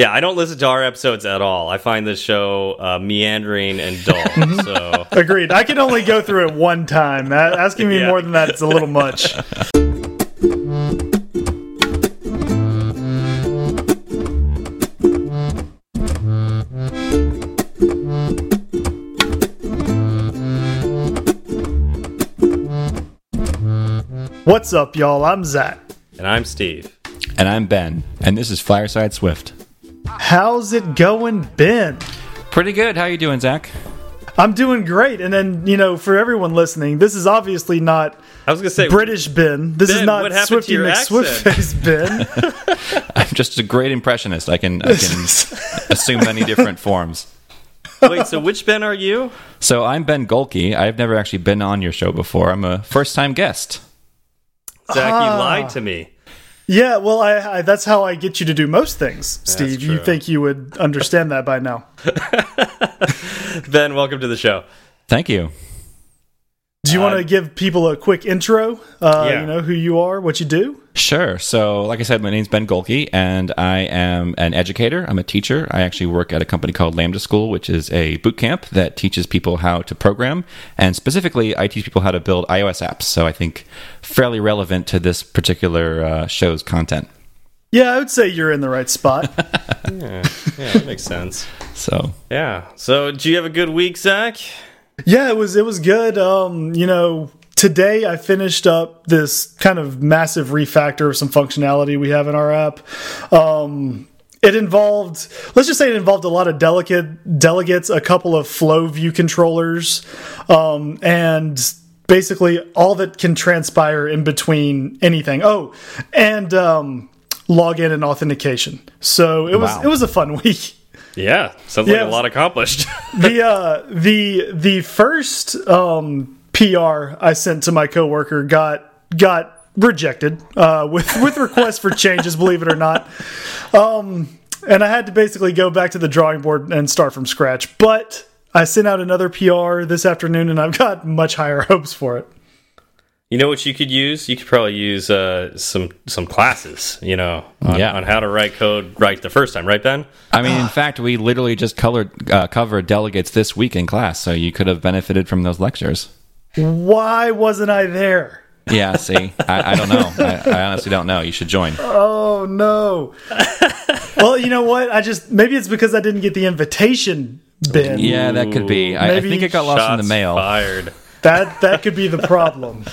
Yeah, I don't listen to our episodes at all. I find this show uh, meandering and dull. so Agreed. I can only go through it one time. A- Asking me Yeah. more than that is a little much. What's up, y'all? I'm Zach. and I'm Steve. And I'm Ben, and this is Fireside Swift. How's it going, Ben? Pretty good. How you doing, Zach? I'm doing great. And then, you know, for everyone listening, this is obviously not I was gonna say British Ben. This is not what happened Swifty McSwiftface Ben. I'm just a great impressionist. I can I can assume many different forms. Wait, so which Ben are you? So I'm Ben Gohlke. I've never actually been on your show before. I'm a first-time guest. Zach, Ah. you lied to me. Yeah, well, I, I that's how I get you to do most things, Steve. You think you would understand that by now. Ben, welcome to the show. Thank you. Do you want Uh, to give people a quick intro? Uh, Yeah. You know, who you are, what you do? Sure. So, like I said, my name's Ben Gohlke, and I am an educator. I'm a teacher. I actually work at a company called Lambda School, which is a boot camp that teaches people how to program. And specifically, I teach people how to build iOS apps. So, I think fairly relevant to this particular uh, show's content. Yeah, I would say you're in the right spot. Yeah, yeah, that makes sense. So, Yeah. So, do you have a good week, Zach? Yeah, it was it was good. Um, you know, today I finished up this kind of massive refactor of some functionality we have in our app. Um, it involved, let's just say, it involved a lot of delicate delegates, a couple of flow view controllers, um, and basically all that can transpire in between anything. Oh, and um, login and authentication. So it was Wow. it was a fun week. Yeah, sounds Yeah, like a lot accomplished. the uh the the first um PR I sent to my coworker got got rejected uh with with requests for changes believe it or not. Um and I had to basically go back to the drawing board and start from scratch. But I sent out another PR this afternoon and I've got much higher hopes for it You know what you could use? You could probably use uh, some some classes. You know, on, Yeah. on how to write code right the first time, right, Ben? I mean, in fact, we literally just colored uh, covered delegates this week in class, so you could have benefited from those lectures. why wasn't I there Yeah, see, I, I don't know. I, I honestly don't know. You should join. oh no well you know what I just maybe it's because I didn't get the invitation Ben Yeah, that could be. I, I think it got lost in the mail. Fired. That that could be the problem.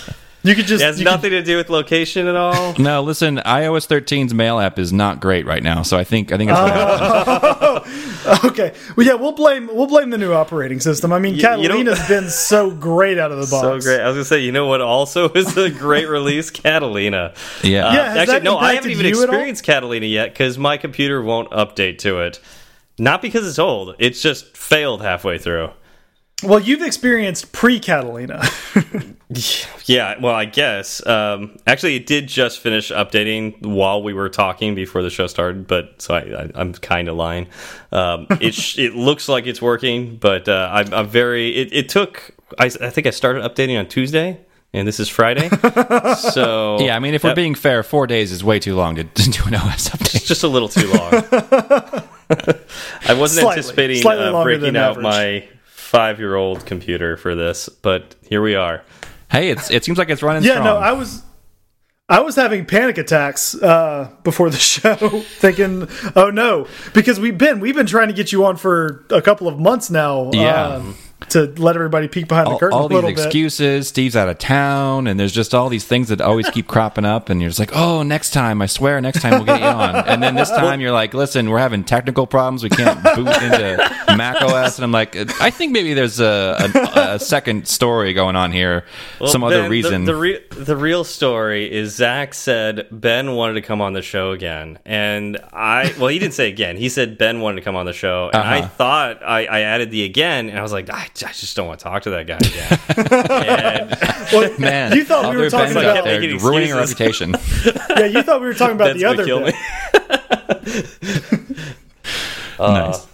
You could just It has you could- nothing to do with location at all. No, listen, iOS 13's mail app is not great right now, so I think I think it's. Oh. okay. Well, yeah, we'll blame we'll blame the new operating system. I mean, you don't- Catalina's been so great out of the box. So great. I was gonna say, you know what? Also, is a great release, Catalina. yeah. Uh, Yeah, has actually, that no, I haven't even you at all? experienced Catalina yet because my computer won't update to it. Not because it's old; it's just failed halfway through. Well, you've experienced pre-Catalina. Yeah, well, I guess. Um, actually, it did just finish updating while we were talking before the show started, but so I, I, I'm kind of lying. Um, it sh it looks like it's working, but uh, I'm, I'm very. It, it took. I, I think I started updating on Tuesday, and this is Friday. so Yeah, I mean, if we're Yep. being fair, four days is way too long to do an OS update. It's just a little too long. I wasn't Slightly. anticipating Slightly uh, breaking out average. my five-year-old computer for this, but here we are. Hey, it's it seems like it's running yeah, strong. no, I was I was having panic attacks uh, before the show, thinking, "Oh no," because we've been we've been trying to get you on for a couple of months now. Yeah. uh, to let everybody peek behind the curtain all a these little bit. excuses. Steve's out of town, and there's just all these things that always keep cropping up. And you're just like, "Oh, next time, I swear, next time we'll get you on." And then this time, you're like, "Listen, we're having technical problems. We can't boot into Mac OS." And I'm like, "I think maybe there's a, a, a second story going on here, Well, some Ben, other the- reason." The, re the real story is Zach said Ben wanted to come on the show again, and I well, he didn't say again. He said Ben wanted to come on the show, and I Uh-huh. thought I, I added the again, and I was like, I, I just don't want to talk to that guy again. and Well, Man, you thought we were talking about out there Making ruining a reputation. yeah, you thought we were talking about Ben's the other kill bit. me. Uh, nice.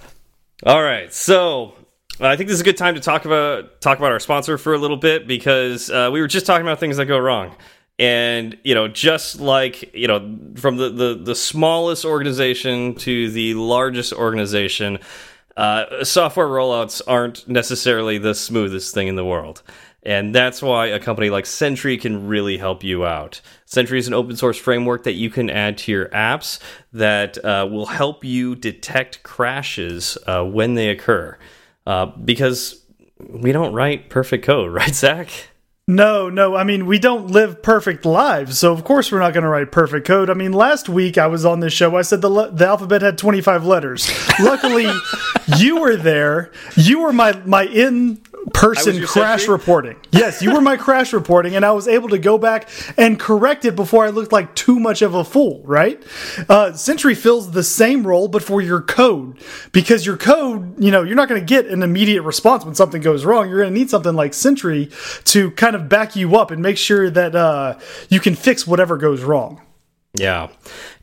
All right, so uh, I think this is a good time to talk about talk about our sponsor for a little bit because uh, we were just talking about things that go wrong, And you know, just like you know, from the the, the smallest organization to the largest organization, uh, software rollouts aren't necessarily the smoothest thing in the world. And that's why a company like Sentry can really help you out. Sentry is an open source framework that you can add to your apps that uh, will help you detect crashes uh, when they occur. Uh, because we don't write perfect code, right, Zach? No, no. I mean, we don't live perfect lives, so of course we're not going to write perfect code. I mean, last week I was on this show. I said the the alphabet had 25 letters. Luckily, you were there. You were my my in person crash sentry? reporting. Yes, you were my crash reporting, and I was able to go back and correct it before I looked like too much of a fool, right? Uh, Sentry fills the same role, but for your code, because your code, you know, you're not going to get an immediate response when something goes wrong. You're going to need something like Sentry to kind of back you up and make sure that uh, you can fix whatever goes wrong. Yeah,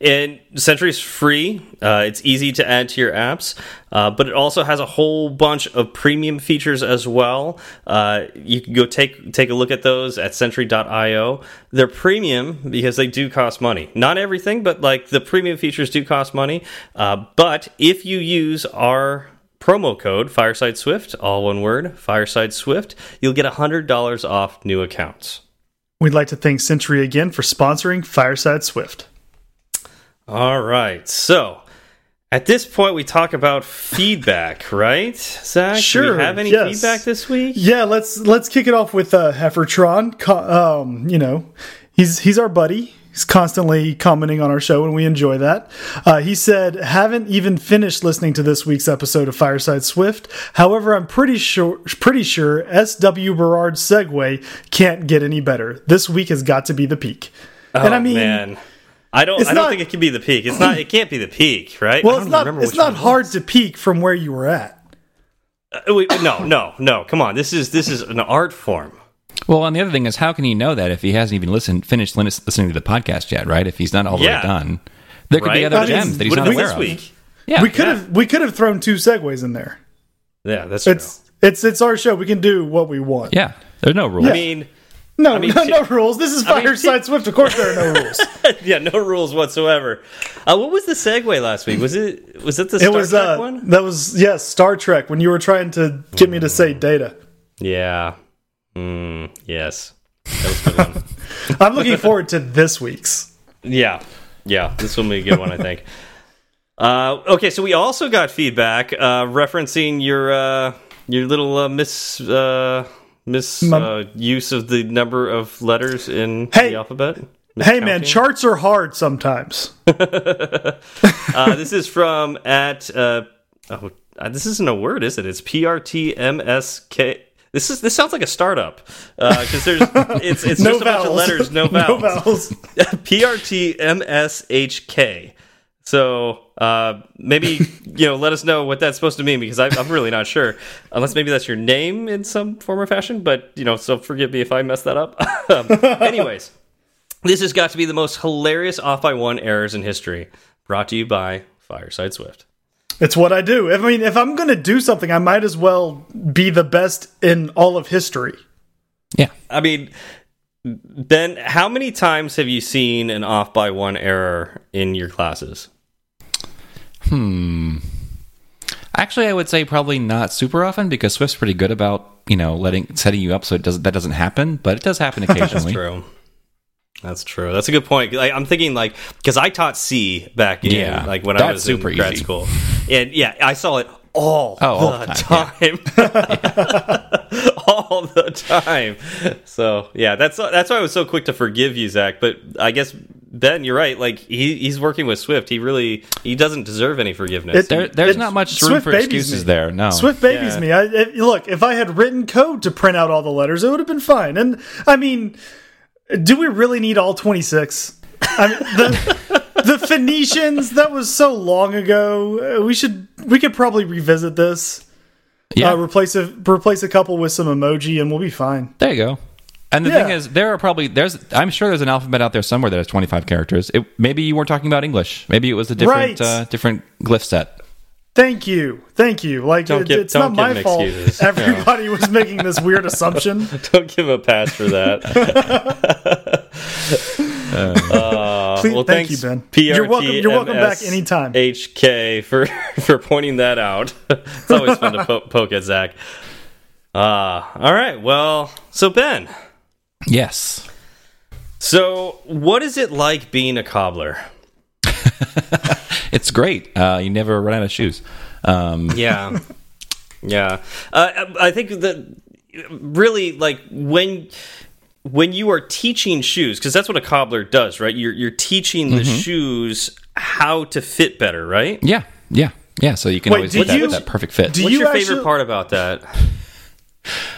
and Sentry is free. Uh, it's easy to add to your apps, uh, but it also has a whole bunch of premium features as well. Uh, you can go take take a look at those at Sentry.io. They're premium because they do cost money. Not everything, but like the premium features do cost money. Uh, but if you use our promo code Fireside Swift, all one word, Fireside Swift, you'll get hundred dollars off new accounts. We'd like to thank Sentry again for sponsoring Fireside Swift. All right. So at this point, we talk about feedback, right, Zach? Sure. Do we have any yes. feedback this week? Yeah, let's let's kick it off with uh, Heffertron. Um, you know, he's he's our buddy. He's constantly commenting on our show, and we enjoy that. Uh, he said, "Haven't even finished listening to this week's episode of Fireside Swift. However, I'm pretty sure, pretty sure S.W. Berard's segue can't get any better. This week has got to be the peak." Oh, and I mean, man. I don't. I don't not, think it can be the peak. It's not. It can't be the peak, right? Well, it's not. It's not hard to peak from where you were at. Uh, wait, no, no, no. Come on. This is this is an art form. Well, and the other thing is, how can he know that if he hasn't even listened, finished listening to the podcast yet? Right? If he's not all the yeah. way done, there could right? be other gems that he's not aware of. Week? Yeah, we could have we could have thrown two segues in there. Yeah, that's it's true. it's it's our show. We can do what we want. Yeah, there's no rules. Yeah. I mean. No, I mean, no, no rules. This is Fireside I mean, Swift. Of course, there are no rules. yeah, no rules whatsoever. Uh, what was the segue last week? Was it was it the Star it was, Trek uh, one? That was yes, Star Trek. When you were trying to get me to say data. Yeah. Mm, yes. That was good. I'm looking forward to this week's. Yeah, yeah, this will be a good one, I think. Uh, okay, so we also got feedback uh, referencing your uh, your little uh, miss uh, miss uh, use of the number of letters in hey, the alphabet. Hey man, charts are hard sometimes. uh, this is from at uh, oh, this isn't a word, is it? It's P R T M S K. This is this sounds like a startup because uh, there's it's it's no just vowels. a bunch of letters, no vowels. no vowels. P R T M S H K. So uh, maybe you know, let us know what that's supposed to mean because I, am really not sure. Unless maybe that's your name in some form or fashion. But you know, so forgive me if I mess that up. um, anyways, this has got to be the most hilarious off by one errors in history. Brought to you by Fireside Swift. It's what I do. I mean, if I'm going to do something, I might as well be the best in all of history. Yeah. I mean, Ben, how many times have you seen an off by one error in your classes? Hmm. Actually, I would say probably not super often because Swift's pretty good about you know letting setting you up so it doesn't that doesn't happen, but it does happen occasionally. That's true. That's true. That's a good point. Like, I'm thinking like because I taught C back in yeah, like when I was in grad easy. school, and yeah, I saw it all oh, the all time, time. all the time. So yeah, that's that's why I was so quick to forgive you, Zach. But I guess Ben, you're right. Like he he's working with Swift. He really he doesn't deserve any forgiveness. It, there, there's it, not much room Swift for excuses me. there. No, Swift babies yeah. me. I, it, look, if I had written code to print out all the letters, it would have been fine. And I mean do we really need all 26? I mean, the, the Phoenicians, that was so long ago. Uh, we should, we could probably revisit this. Yeah. Uh, replace a replace a couple with some emoji, and we'll be fine. There you go. And the yeah. thing is, there are probably there's I'm sure there's an alphabet out there somewhere that has 25 characters. It, maybe you weren't talking about English. Maybe it was a different right. uh, different glyph set. Thank you, thank you. Like don't give, it's not my fault. Excuses. Everybody was making this weird assumption. Don't give a pass for that. Uh, Please- well, thank thanks, you, Ben. PRTMS You're welcome- you're welcome back anytime. HK for for pointing that out. it's always fun to po poke at Zach. Uh, all right. Well, so Ben, Yes. so what is it like being a cobbler? It's great. Uh, you never run out of shoes. Um, Yeah, yeah. Uh, I think that really like when when you are teaching shoes because that's what a cobbler does, right? You're you're teaching the shoes how to fit better, right? yeah, yeah, yeah. So you can Wait, always do get that, you- that perfect fit. What's you your actually- favorite part about that?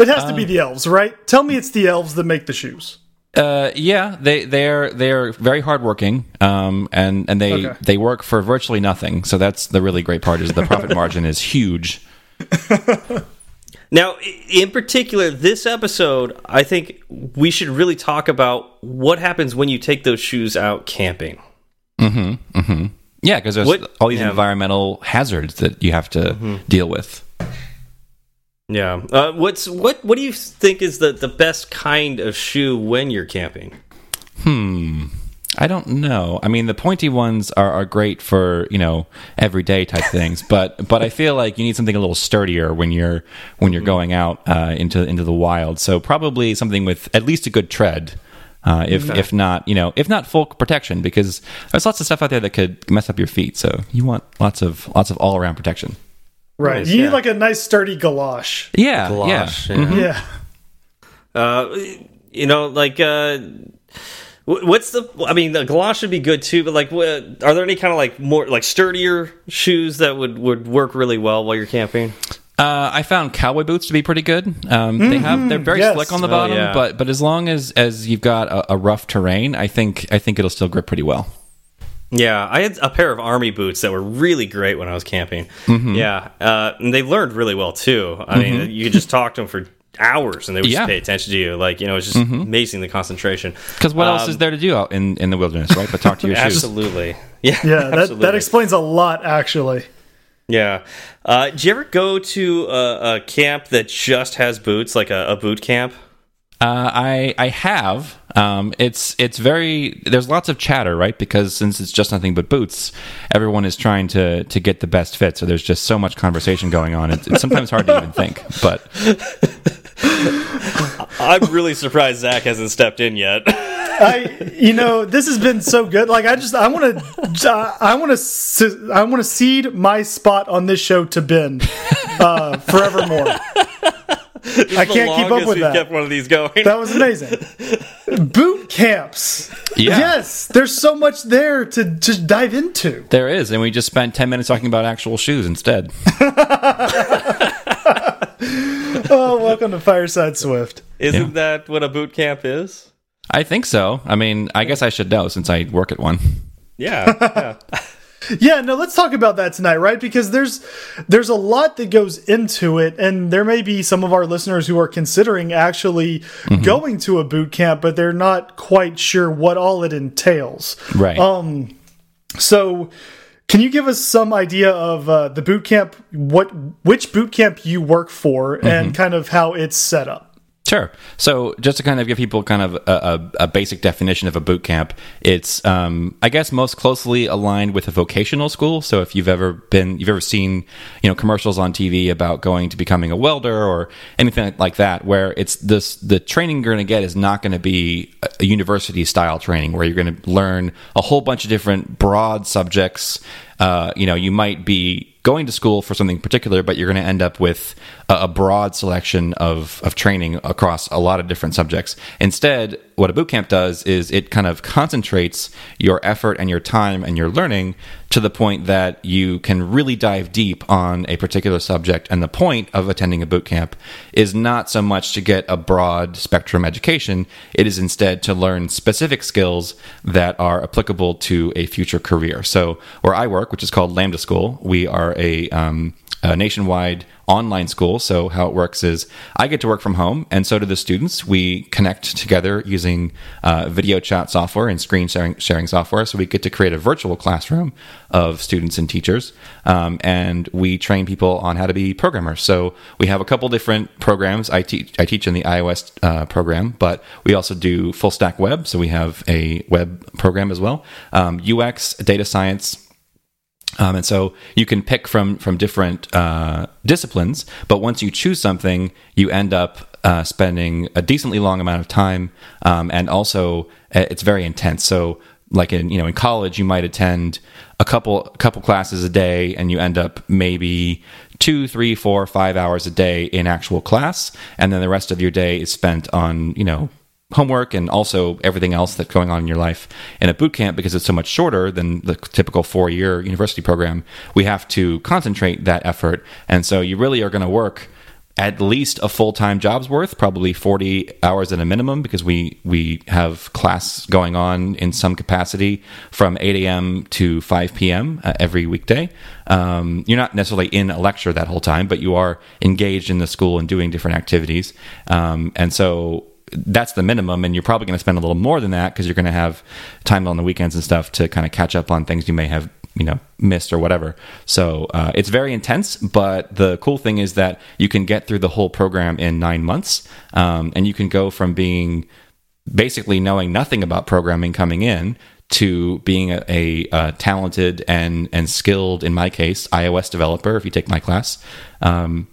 It has to be the elves, right? Tell me it's the elves that make the shoes. Uh, yeah, they they're they're very hardworking, um, and and they Okay. they work for virtually nothing. So that's the really great part is the profit margin is huge. Now, in particular, this episode, I think we should really talk about what happens when you take those shoes out camping. Yeah, because there's What- all these yeah. environmental hazards that you have to deal with. Yeah. Uh, what's what? What do you think is the the best kind of shoe when you're camping? Hmm. I don't know. I mean, the pointy ones are, are great for you know everyday type things, but but I feel like you need something a little sturdier when you're when you're going out uh, into into the wild. So probably something with at least a good tread. Uh, if if not, you know, if not full protection, because there's lots of stuff out there that could mess up your feet. So you want lots of lots of all around protection. Right. Nice, you need like a nice sturdy galosh. Yeah, Galosh, yeah. yeah. Yeah. Uh, you know, like uh, what's the? I mean, the galosh should be good too, but like, what, are there any kind of like more like sturdier shoes that would would work really well while you're camping? Uh, I found cowboy boots to be pretty good. Um, They have they're very yes. slick on the Oh, bottom, yeah. but but as long as as you've got a, a rough terrain, I think I think it'll still grip pretty well. Yeah, I had a pair of army boots that were really great when I was camping. Yeah, uh, and they learned really well too. I mean, you could just talk to them for hours and they would Yeah. just pay attention to you. Like you know, it's just amazing the concentration. Because what else Um, is there to do out in, in the wilderness, right? But talk to your shoes. Absolutely. Yeah. Yeah, that, absolutely. that explains a lot, actually. Yeah. Uh, do you ever go to a, a camp that just has boots, like a, a boot camp? Uh, I I have. Um, it's it's very there's lots of chatter, right? Because since it's just nothing but boots, everyone is trying to to get the best fit. So there's just so much conversation going on. It's, it's sometimes hard to even think. But I'm really surprised Zach hasn't stepped in yet. I, you know, this has been so good. Like, I just, I want to, I want to, I want to cede my spot on this show to Ben uh, forevermore. I can't keep up with we've that. kept one of these going. That was amazing. Boot camps. Yeah. Yes, there's so much there to just dive into. there is, and we just spent ten minutes talking about actual shoes instead. Oh, welcome to Fireside Swift. Isn't Yeah. that what a boot camp is? I think so. I mean, I guess I should know since I work at one. Yeah. yeah. Yeah, no, let's talk about that tonight, right? Because there's there's a lot that goes into it, and there may be some of our listeners who are considering actually going to a boot camp, but they're not quite sure what all it entails. Right. Um, so can you give us some idea of uh, the boot camp, what which boot camp you work for, and kind of how it's set up? Sure. So, just to kind of give people kind of a, a, a basic definition of a boot camp, it's, um, I guess, most closely aligned with a vocational school. So, if you've ever been, you've ever seen, you know, commercials on TV about going to becoming a welder or anything like that, where it's this, the training you're going to get is not going to be a- university style training where you're going to learn a whole bunch of different broad subjects. Uh, you know, you might be going to school for something particular, but you're going to end up with a, broad selection of, of training across a lot of different subjects. Instead, what a boot camp does is it kind of concentrates your effort and your time and your learning to the point that you can really dive deep on a particular subject. And the point of attending a boot camp is not so much to get a broad spectrum education, it is instead to learn specific skills that are applicable to a future career. So, where I work, which is called Lambda School, we are a um, a nationwide online school. So how it works is I get to work from home, and so do the students. We connect together using uh, video chat software and screen sharing, sharing software. So we get to create a virtual classroom of students and teachers, um, and we train people on how to be programmers. So we have a couple different programs. I teach I teach in the iOS uh, program, but we also do full stack web. So we have a web program as well, um, UX, data science um, and so you can pick from from different uh, disciplines, but once you choose something, you end up uh, spending a decently long amount of time, um, and also uh, it's very intense. So, like in you know in college, you might attend a couple a couple classes a day, and you end up maybe two, three, four, five hours a day in actual class, and then the rest of your day is spent on you know homework and also everything else that's going on in your life in a boot camp because it's so much shorter than the typical four year university program we have to concentrate that effort. And so you really are going to work at least a full-time job's worth probably 40 hours at a minimum because we we have class going on in some capacity from 8 a.m to 5 p.m uh, every weekday. Um, you're not necessarily in a lecture that whole time but you are engaged in the school and doing different activities. Um, and so that's the minimum and you're probably going to spend a little more than that because you're going to have time on the weekends and stuff to kind of catch up on things you may have you know missed or whatever. So uh, it's very intense but the cool thing is that you can get through the whole program in nine months um, and you can go from being basically knowing nothing about programming coming in to being a, a, a talented and and skilled in my case ios developer if you take my class. Um,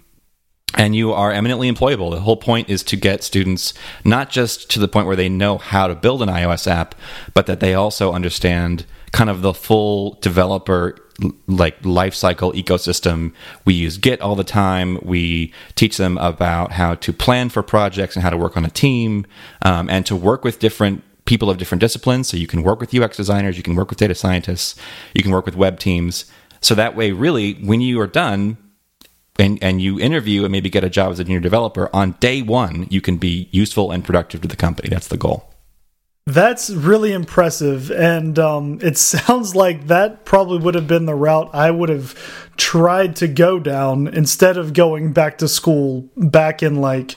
and you are eminently employable. The whole point is to get students not just to the point where they know how to build an iOS app, but that they also understand kind of the full developer like lifecycle ecosystem. We use Git all the time. We teach them about how to plan for projects and how to work on a team, um, and to work with different people of different disciplines. So you can work with UX designers, you can work with data scientists, you can work with web teams. So that way, really, when you are done, and, and you interview and maybe get a job as a junior developer, on day one, you can be useful and productive to the company. That's the goal. That's really impressive. And um, it sounds like that probably would have been the route I would have tried to go down instead of going back to school back in like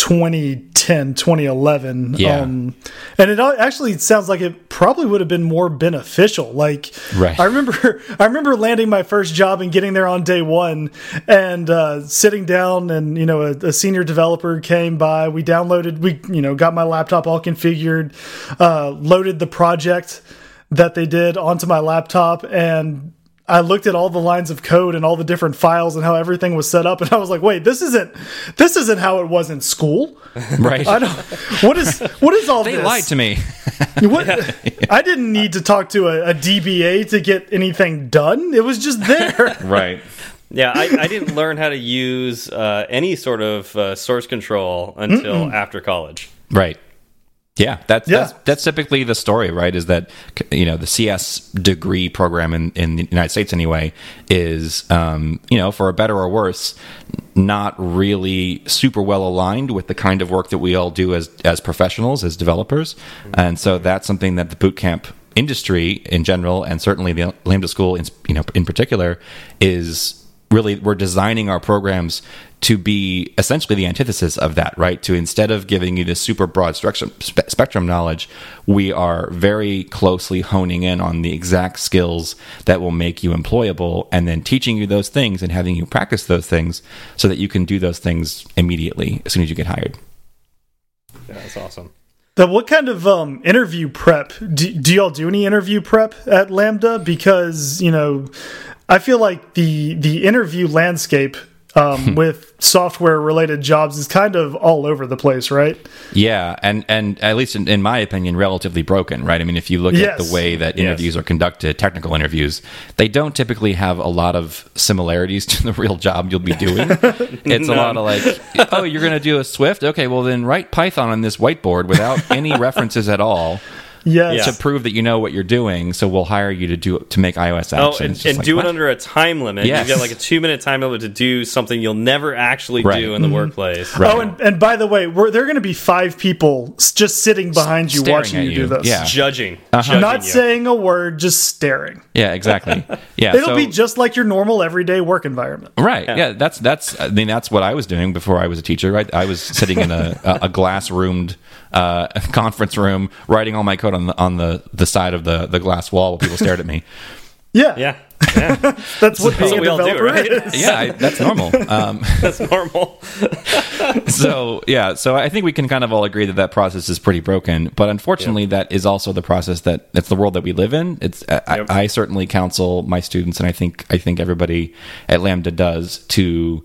2010 2011 yeah. um and it actually sounds like it probably would have been more beneficial like right. i remember i remember landing my first job and getting there on day one and uh sitting down and you know a, a senior developer came by we downloaded we you know got my laptop all configured uh loaded the project that they did onto my laptop and I looked at all the lines of code and all the different files and how everything was set up, and I was like, "Wait, this isn't this isn't how it was in school." Right? I don't. What is what is all they this? lied to me. what? I didn't need to talk to a, a, DBA to get anything done. It was just there. right. Yeah, I, I, didn't learn how to use uh, any sort of uh, source control until mm -mm. after college. Right. Yeah, that's, yeah. that's that's typically the story, right? Is that you know the CS degree program in, in the United States anyway is um, you know for a better or worse not really super well aligned with the kind of work that we all do as as professionals as developers, and so that's something that the bootcamp industry in general and certainly the Lambda School in you know in particular is really we're designing our programs to be essentially the antithesis of that, right? To instead of giving you this super broad spectrum, spectrum knowledge, we are very closely honing in on the exact skills that will make you employable and then teaching you those things and having you practice those things so that you can do those things immediately as soon as you get hired. Yeah, that's awesome. The, what kind of um, interview prep do, do y'all do any interview prep at Lambda? Because you know, I feel like the the interview landscape um, with software related jobs is kind of all over the place, right? Yeah, and and at least in, in my opinion, relatively broken, right? I mean, if you look yes. at the way that interviews yes. are conducted, technical interviews, they don't typically have a lot of similarities to the real job you'll be doing. it's a lot of like, oh, you're going to do a Swift, okay, well then write Python on this whiteboard without any references at all. Yes. to prove that you know what you're doing. So we'll hire you to do to make iOS apps. Oh, it's and, and like, do what? it under a time limit. Yes. You've got like a two minute time limit to do something you'll never actually Right. do in the workplace. Right. Oh, and, and by the way, we're, there are going to be five people just sitting behind you staring watching at you, do this. Yeah. Judging. Uh-huh. Judging Not you. saying a word, just staring. Yeah, exactly. Yeah, It'll so- be just like your normal everyday work environment. Right. Yeah. That's that's. I mean, that's what I was doing before I was a teacher. Right. I was sitting in a a, a glass roomed uh, conference room, writing all my code on the on the the side of the the glass wall while people stared at me. Yeah. Yeah. Yeah. That's what being what a we all do, right? is. Yeah, I, that's normal. Um, That's normal. so yeah, so I think we can kind of all agree that that process is pretty broken. But unfortunately, that is also the process that it's the world that we live in. It's I, Yep. I certainly counsel my students, and I think I think everybody at Lambda does to.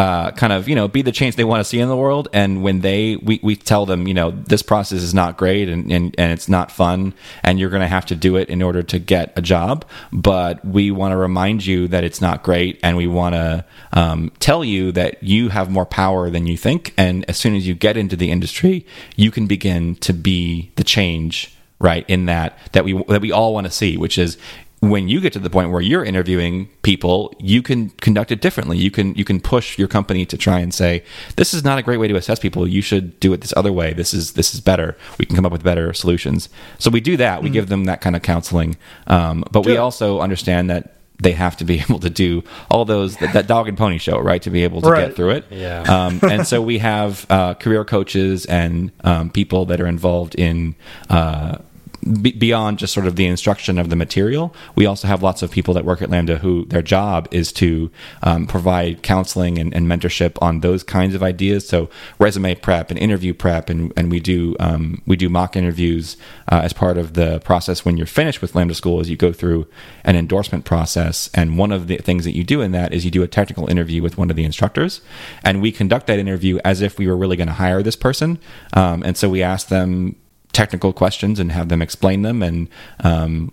Uh, kind of you know be the change they want to see in the world. And when they we, we tell them you know this process is not great and, and, and it's not fun and you're going to have to do it in order to get a job. But we want to remind you that it's not great and we want to um, tell you that you have more power than you think. And as soon as you get into the industry you can begin to be the change right in that that we that we all want to see which is when you get to the point where you're interviewing people, you can conduct it differently. You can you can push your company to try and say, this is not a great way to assess people. You should do it this other way. This is this is better. We can come up with better solutions. So we do that. We give them that kind of counseling, um, but we also understand that they have to be able to do all those that, that dog and pony show, right? To be able to Right. get through it. Yeah. Um, and so we have uh, career coaches and um, people that are involved in. Uh, beyond just sort of the instruction of the material, we also have lots of people that work at Lambda who their job is to um, provide counseling and, and mentorship on those kinds of ideas. So resume prep and interview prep, and, and we do um, we do mock interviews uh, as part of the process. When you're finished with Lambda School, is you go through an endorsement process, and one of the things that you do in that is you do a technical interview with one of the instructors, and we conduct that interview as if we were really going to hire this person, um, and so we ask them technical questions and have them explain them. And um,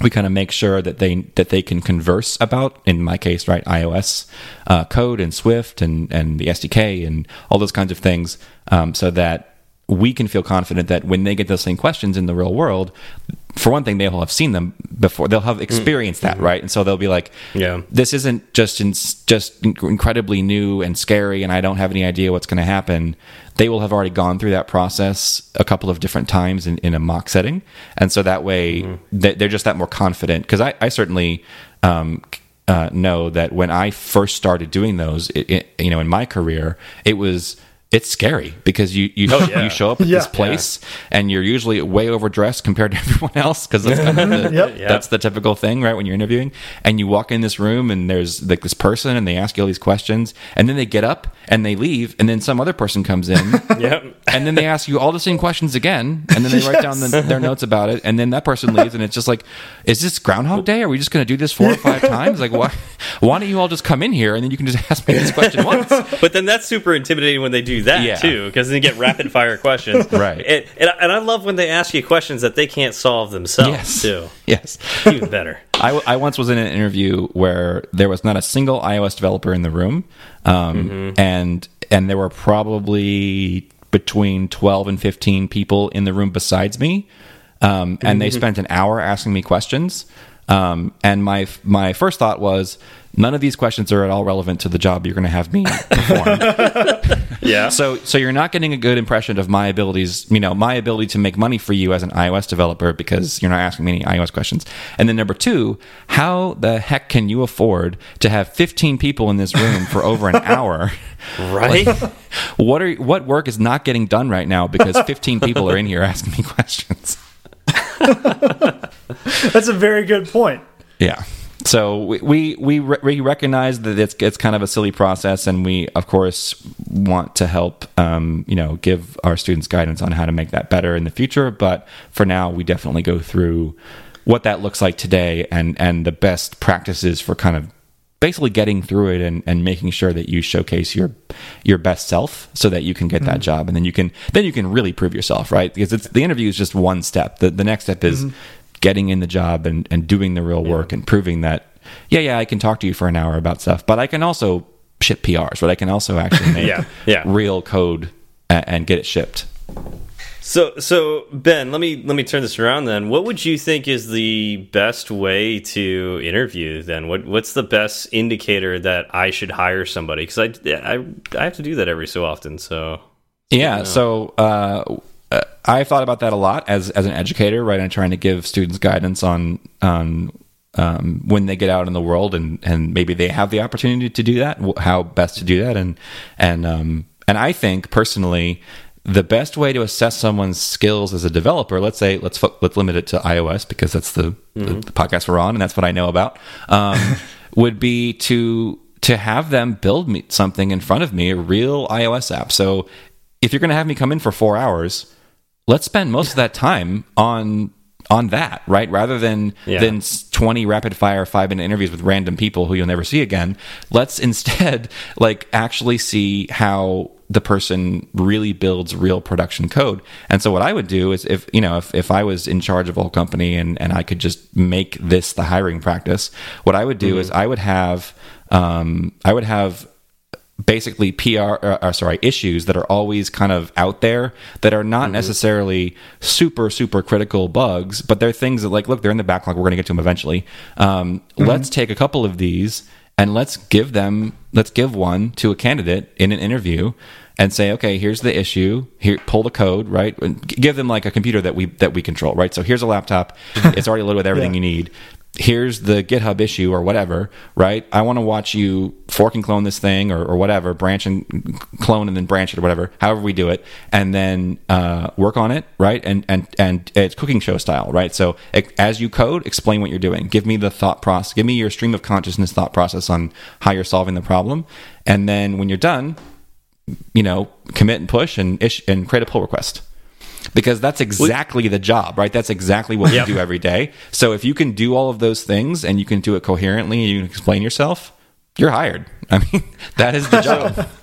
we kind of make sure that they that they can converse about in my case right ios uh, code and swift and and the sdk and all those kinds of things um, so that we can feel confident that when they get those same questions in the real world for one thing they'll have seen them before. They'll have experienced that right? And so they'll be like Yeah. this isn't just in, just incredibly new and scary and i don't have any idea what's going to happen. They will have already gone through that process a couple of different times in, in a mock setting. And so that way they- they're just that more confident. Because I, I certainly um, uh, know that when i first started doing those it, it, you know in my career it was it's scary because you you, oh, yeah. you show up at Yeah. this place and you're usually way overdressed compared to everyone else because that's kind of the, Yep. That's the typical thing, right? When you're interviewing, and you walk in this room, and there's like this person, and they ask you all these questions, and then they get up and they leave, and then some other person comes in, Yep. and then they ask you all the same questions again, and then they write down the, their notes about it, and then that person leaves, and it's just like, is this Groundhog Day? Are we just going to do this four or five times? Like, why? Why don't you all just come in here and then you can just ask me this question once? But then that's super intimidating when they do that Yeah. too, because then you get rapid fire questions. Right. And, and, and I love when they ask you questions that they can't solve themselves Yes. too. Yes. Even better. I, I once was in an interview where there was not a single iOS developer in the room, um, and and there were probably between twelve and fifteen people in the room besides me, um, and they spent an hour asking me questions. Um, and my my first thought was, none of these questions are at all relevant to the job you're going to have me perform. Yeah. So so you're not getting a good impression of my abilities, you know, my ability to make money for you as an iOS developer because you're not asking me any iOS questions. And then number 2, how the heck can you afford to have 15 people in this room for over an hour? right. What are what work is not getting done right now because 15 people are in here asking me questions? That's a very good point. Yeah. So we we we, re- we recognize that it's it's kind of a silly process, and we of course want to help um, you know give our students guidance on how to make that better in the future. But for now, we definitely go through what that looks like today and and the best practices for kind of basically getting through it and, and making sure that you showcase your your best self so that you can get that job and then you can then you can really prove yourself right because it's the interview is just one step the, the next step is getting in the job and, and doing the real work and proving that yeah yeah i can talk to you for an hour about stuff but i can also ship prs right i can also actually make Yeah, yeah. real code and, and get it shipped So, so Ben, let me let me turn this around. Then, what would you think is the best way to interview? Then, what what's the best indicator that I should hire somebody? Because I, I I have to do that every so often. So, yeah. So, uh, uh, I've thought about that a lot as as an educator, right? I'm trying to give students guidance on on um, when they get out in the world and and maybe they have the opportunity to do that, how best to do that, and and um, and I think personally the best way to assess someone's skills as a developer, let's say let's let's limit it to iOS because that's the, mm -hmm. the, mm-hmm. the, podcast we're on and that's what I know about, um, would be to to have them build me something in front of me, a real iOS app. So if you're going to have me come in for four hours, let's spend most of that time on on that, right? Rather than yeah. than 20 rapid fire 5 minute interviews with random people who you'll never see again, let's instead like actually see how the person really builds real production code. And so what I would do is if, you know, if, if I was in charge of a whole company and, and I could just make this the hiring practice, what I would do mm-hmm. is I would have, um, I would have basically PR, uh, uh, sorry, issues that are always kind of out there that are not mm-hmm. necessarily super, super critical bugs, but they're things that like, look, they're in the backlog. We're going to get to them eventually. Um, mm-hmm. Let's take a couple of these and let's give them let's give one to a candidate in an interview and say okay here's the issue here pull the code right and give them like a computer that we that we control right so here's a laptop it's already loaded with everything yeah. you need here's the GitHub issue or whatever, right? I want to watch you fork and clone this thing or, or whatever, branch and clone and then branch it or whatever, however we do it, and then uh, work on it, right? And and and it's cooking show style, right? So as you code, explain what you're doing. Give me the thought process. Give me your stream of consciousness thought process on how you're solving the problem, and then when you're done, you know, commit and push and ish, and create a pull request because that's exactly the job, right? That's exactly what yep. you do every day. So if you can do all of those things and you can do it coherently and you can explain yourself, you're hired. I mean, that is the job.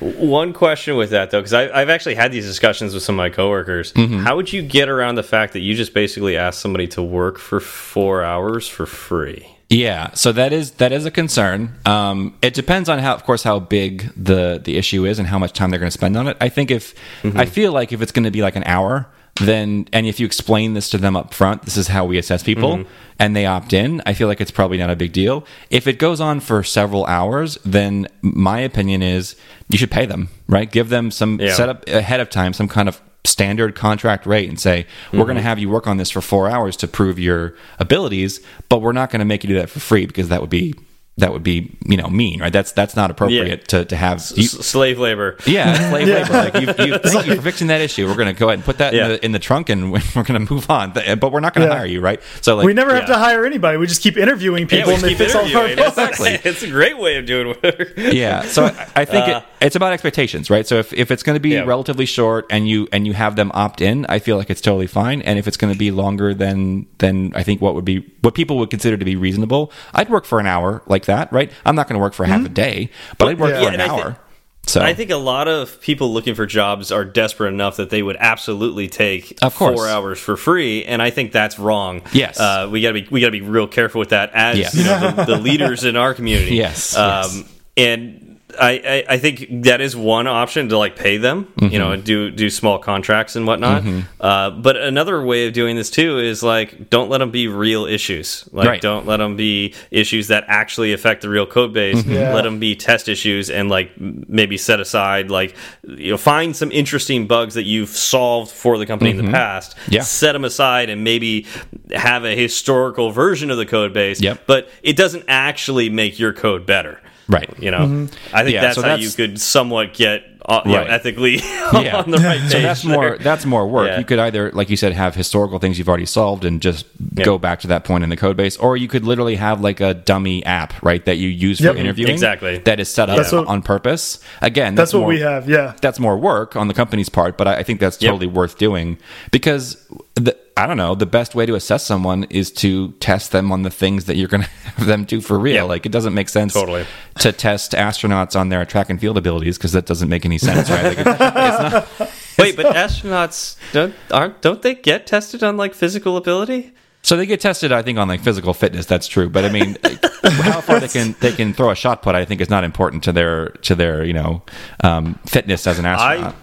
One question with that though, because I've actually had these discussions with some of my coworkers. Mm -hmm. How would you get around the fact that you just basically ask somebody to work for four hours for free? Yeah, so that is that is a concern. Um, it depends on how, of course, how big the the issue is and how much time they're going to spend on it. I think if mm -hmm. I feel like if it's going to be like an hour, then and if you explain this to them up front, this is how we assess people, mm -hmm. and they opt in, I feel like it's probably not a big deal. If it goes on for several hours, then my opinion is you should pay them, right? Give them some yeah. setup ahead of time, some kind of standard contract rate and say we're mm-hmm. going to have you work on this for four hours to prove your abilities but we're not going to make you do that for free because that would be that would be you know mean right? That's that's not appropriate yeah. to, to have you, slave labor. Yeah slave yeah. labor. Like you, you thank you for fixing that issue. We're going to go ahead and put that yeah. in, the, in the trunk and we're going to move on. But we're not going to hire you right? So like we never have to hire anybody. We just keep interviewing people and they fix all our exactly. it's a great way of doing work. Yeah. So I, I think uh, it, it's about expectations right so if, if it's going to be relatively short and you and you have them opt in I feel like it's totally fine and if it's going to be longer than than I think what would be what people would consider to be reasonable I'd work for an hour like like that, right? I'm not going to work for mm -hmm. half a day, but I'd work yeah. for an hour. So I think a lot of people looking for jobs are desperate enough that they would absolutely take of course. four hours for free, and I think that's wrong. Yes, uh, we got to be we got to be real careful with that as yes. you know, the, the, leaders in our community. Yes, um, yes. and I, I, think that is one option to like pay them, mm -hmm. you know, mm-hmm. do do small contracts and whatnot. Mm -hmm. uh, but another way of doing this too is like don't let them be real issues. Like right. don't let them be issues that actually affect the real code base. Mm -hmm. yeah. Let them be test issues and like maybe set aside like you know find some interesting bugs that you've solved for the company in the mm-hmm. past. Yeah. Set them aside and maybe have a historical version of the code base. Yep. But it doesn't actually make your code better. Right. You know, mm -hmm. I think yeah, that's so how you could somewhat get uh, right. know, ethically yeah. on the right page. So that's there. more that's more work. Yeah. You could either, like you said, have historical things you've already solved and just yep. go back to that point in the code base, or you could literally have like a dummy app, right, that you use for yep. interviewing. Exactly. That is set up what, on purpose. Again, that's, that's what more, we have. Yeah. That's more work on the company's part, but I, I think that's totally yep. worth doing because the, I don't know. The best way to assess someone is to test them on the things that you're going to have them do for real. Like it doesn't make sense totally. to test astronauts on their track and field abilities because that doesn't make any sense, right? Like not, Wait, but astronauts don't aren't don't they get tested on like physical ability? So they get tested, I think, on like physical fitness. That's true, but I mean, how far they can they can throw a shot put, I think, is not important to their to their you know um, fitness as an astronaut. I,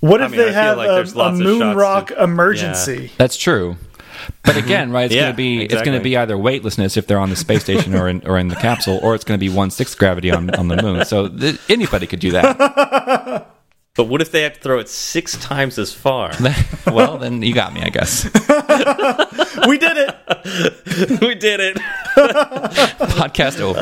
What if I mean, they I have like a, a moon rock to- emergency? That's true. But again, right, it's Yeah, going to be it's going to be either weightlessness if they're on the space station or in or in the capsule, or it's going to be one sixth gravity on on the moon. So th anybody could do that. But what if they have to throw it six times as far? well, then you got me, I guess. We did it. we did it. Podcast over.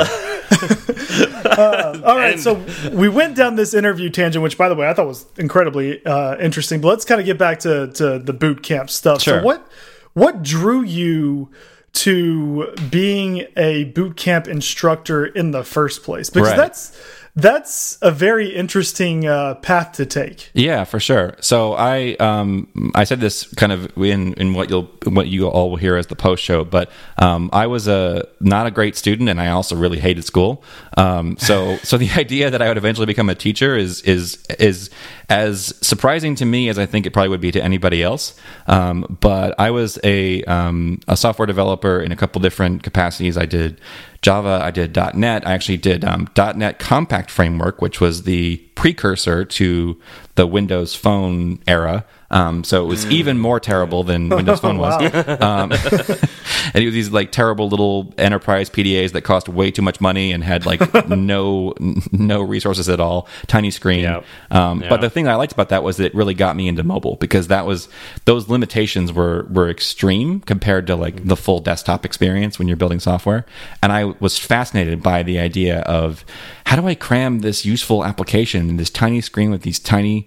All right, And- so we went down this interview tangent, which, by the way, I thought was incredibly uh, interesting. But let's kind of get back to, to the boot camp stuff. Sure. So, what what drew you to being a boot camp instructor in the first place? Because Right. that's that's a very interesting uh, path to take. Yeah, for sure. So I um I said this kind of in in what you'll what you all will hear as the post show, but um I was a not a great student and I also really hated school. Um so so the idea that I would eventually become a teacher is is is as surprising to me as I think it probably would be to anybody else. Um but I was a um a software developer in a couple different capacities. I did Java, I did .NET. I actually did um, .NET Compact Framework, which was the precursor to the Windows Phone era. Um, so it was even more terrible than Windows Phone was. Um, and it was these like terrible little enterprise PDAs that cost way too much money and had like no no resources at all, tiny screen. Yeah. Um, Yeah. But the thing I liked about that was that it really got me into mobile because that was those limitations were were extreme compared to like the full desktop experience when you're building software. And I was fascinated by the idea of how do I cram this useful application in this tiny screen with these tiny,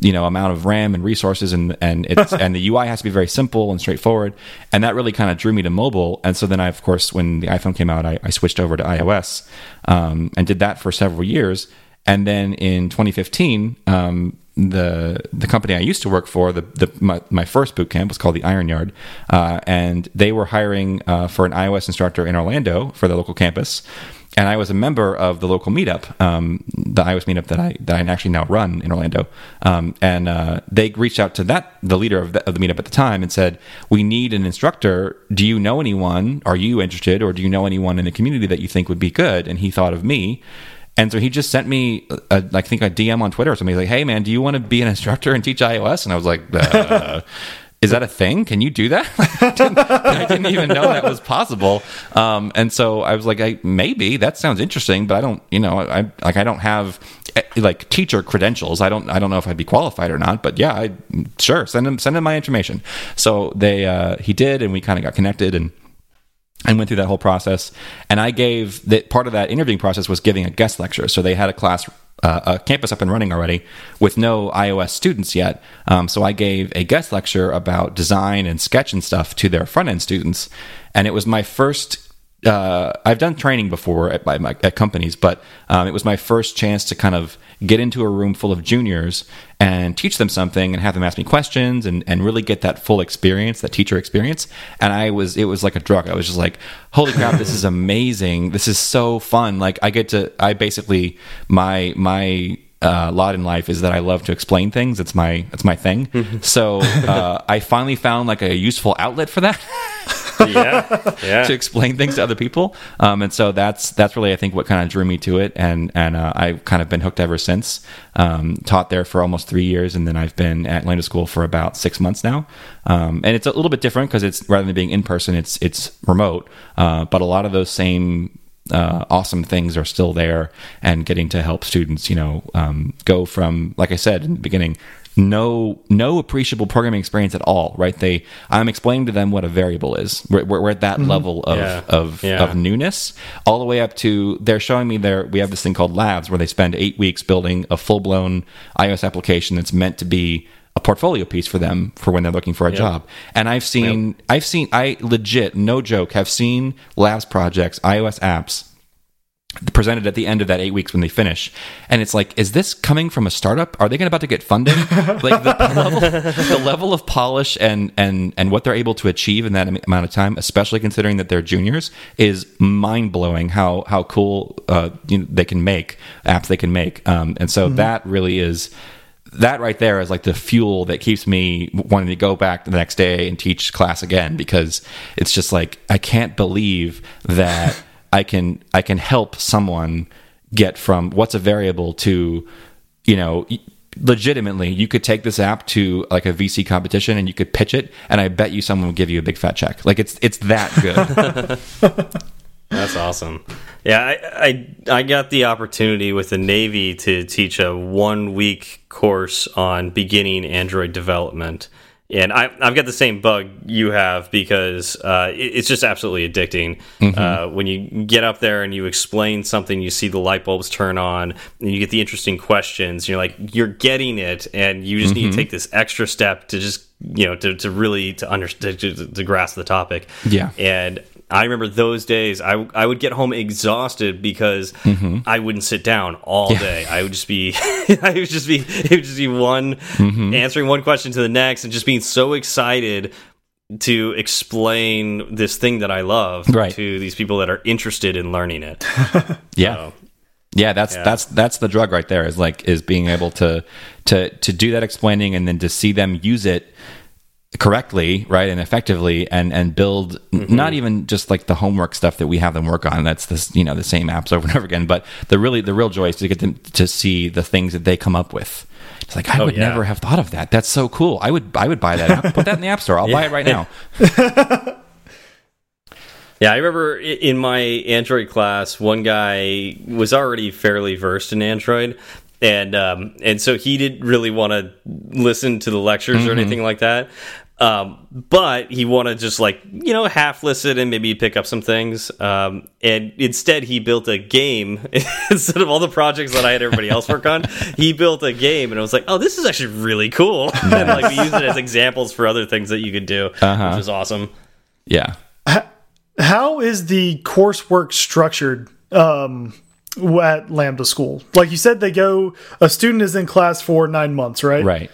you know, amount of RAM and resources and and it's and the UI has to be very simple and straightforward. And that really kind of drew me to mobile. And so then I of course when the iPhone came out, I, I switched over to iOS um, and did that for several years. And then in 2015, um, the the company I used to work for, the, the my, my first boot camp was called the Iron Yard, uh, and they were hiring uh, for an iOS instructor in Orlando for the local campus. And I was a member of the local meetup, um, the iOS meetup that I that I actually now run in Orlando. Um, and uh, they reached out to that the leader of the, of the meetup at the time and said, "We need an instructor. Do you know anyone? Are you interested, or do you know anyone in the community that you think would be good?" And he thought of me. And so he just sent me, a, I think, a DM on Twitter or something. He's like, "Hey, man, do you want to be an instructor and teach iOS?" And I was like, uh, "Is that a thing? Can you do that?" I, didn't, I didn't even know that was possible. Um, and so I was like, I, "Maybe that sounds interesting, but I don't, you know, I like I don't have eh, like teacher credentials. I don't, I don't know if I'd be qualified or not. But yeah, I sure send him send him my information." So they, uh, he did, and we kind of got connected and and went through that whole process. And I gave that part of that interviewing process was giving a guest lecture. So they had a class, uh, a campus up and running already with no iOS students yet. Um, so I gave a guest lecture about design and sketch and stuff to their front end students. And it was my first. Uh, I've done training before at, my, my, at companies, but um, it was my first chance to kind of get into a room full of juniors and teach them something and have them ask me questions and, and really get that full experience, that teacher experience. And I was, it was like a drug. I was just like, holy crap, this is amazing. This is so fun. Like I get to, I basically, my, my, uh, lot in life is that I love to explain things. It's my it's my thing. So uh, I finally found like a useful outlet for that. yeah, to explain things to other people. Um, and so that's that's really I think what kind of drew me to it, and and uh, I've kind of been hooked ever since. Um, taught there for almost three years, and then I've been at Lambda School for about six months now. Um, and it's a little bit different because it's rather than being in person, it's it's remote. Uh, but a lot of those same uh, awesome things are still there and getting to help students you know um, go from like i said in the beginning no no appreciable programming experience at all right? They i'm explaining to them what a variable is. We're, we're, at that mm-hmm. level of Yeah. of, Yeah. of newness all the way up to they're showing me there we have this thing called labs where they spend eight weeks building a full-blown ios application that's meant to be a portfolio piece for them for when they're looking for a job. And i've seen i've seen i legit no joke have seen labs projects ios apps presented at the end of that eight weeks when they finish. And it's like is this coming from a startup? Are they going about to get funding? Like the level, the level of polish and and and what they're able to achieve in that amount of time especially considering that they're juniors is mind-blowing how how cool uh, you know, they can make apps they can make. Um, and so that really is that right there is like the fuel that keeps me wanting to go back the next day and teach class again because it's just like I can't believe that I can I can help someone get from what's a variable to you know legitimately you could take this app to like a VC competition and you could pitch it, and I bet you someone would give you a big fat check. Like it's it's that good. That's awesome. Yeah, I, I I got the opportunity with the Navy to teach a one week course on beginning Android development. And I, I've got the same bug you have because uh, it, it's just absolutely addicting. Mm -hmm. uh, when you get up there and you explain something, you see the light bulbs turn on, and you get the interesting questions. You're like, you're getting it, and you just mm -hmm. need to mm-hmm. take this extra step to just you know to, to really to understand to, to grasp the topic. Yeah, and I remember those days. I I would get home exhausted because mm -hmm. I wouldn't sit down all yeah. day. I would just be I would just be it would just be one mm -hmm. answering one question to the next and just being so excited to explain this thing that I love right. to these people that are interested in learning it. yeah. So, yeah, that's yeah. that's that's the drug right there. Is like is being able to to to do that explaining and then to see them use it correctly right and effectively and and build mm-hmm. not even just like the homework stuff that we have them work on that's this you know the same apps over and over again but the really the real joy is to get them to see the things that they come up with it's like i oh, would yeah. never have thought of that that's so cool i would i would buy that app put that in the app store i'll yeah. buy it right now yeah i remember in my android class one guy was already fairly versed in android and um, and so he didn't really want to listen to the lectures mm -hmm. or mm-hmm. anything like that. Um, but he wanted to just like you know half listen and maybe pick up some things. Um, and instead, he built a game instead of all the projects that I had everybody else work on. He built a game, and I was like, "Oh, this is actually really cool." Nice. and like we used it as examples for other things that you could do, uh -huh. which is awesome. Yeah. How is the coursework structured? Um, at Lambda School. Like you said, they go. A student is in class for nine months, right? Right.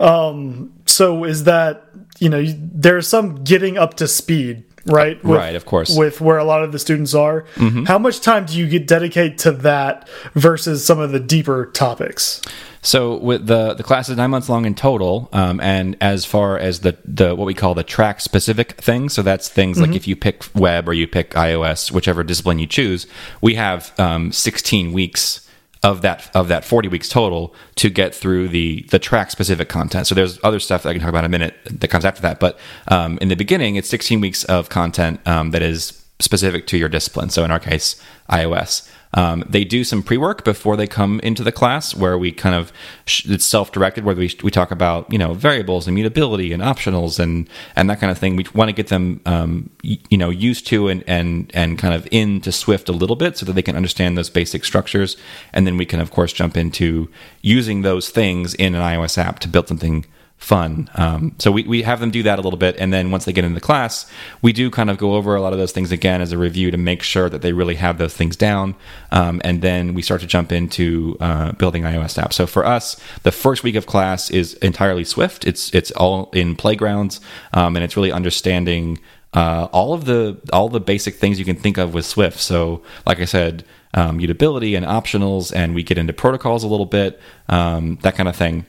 Um. So is that you know there's some getting up to speed, right? With, right. Of course. With where a lot of the students are. Mm -hmm. How much time do you get dedicate to that versus some of the deeper topics? So with the the class is nine months long in total, um, and as far as the the what we call the track specific things, so that's things mm -hmm. like mm-hmm. if you pick web or you pick iOS, whichever discipline you choose, we have um, 16 weeks of that of that 40 weeks total to get through the the track specific content. So there's other stuff that I can talk about in a minute that comes after that, but um, in the beginning, it's 16 weeks of content um, that is specific to your discipline. So in our case, iOS. Um, they do some pre work before they come into the class, where we kind of it's self directed, where we we talk about you know variables and mutability and optionals and and that kind of thing. We want to get them um, you know used to and and and kind of into Swift a little bit so that they can understand those basic structures, and then we can of course jump into using those things in an iOS app to build something fun. Um, so we, we have them do that a little bit. And then once they get into class, we do kind of go over a lot of those things again as a review to make sure that they really have those things down. Um, and then we start to jump into uh, building iOS apps. So for us, the first week of class is entirely Swift. It's, it's all in playgrounds um, and it's really understanding uh, all of the all the basic things you can think of with Swift. So, like I said, um, mutability and optionals, and we get into protocols a little bit, um, that kind of thing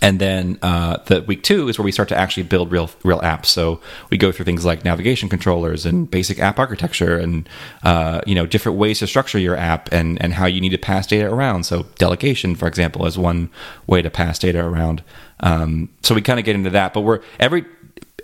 and then uh, the week two is where we start to actually build real real apps. So we go through things like navigation controllers and basic app architecture, and uh, you know different ways to structure your app and and how you need to pass data around. So delegation, for example, is one way to pass data around. Um, so we kind of get into that, but we're every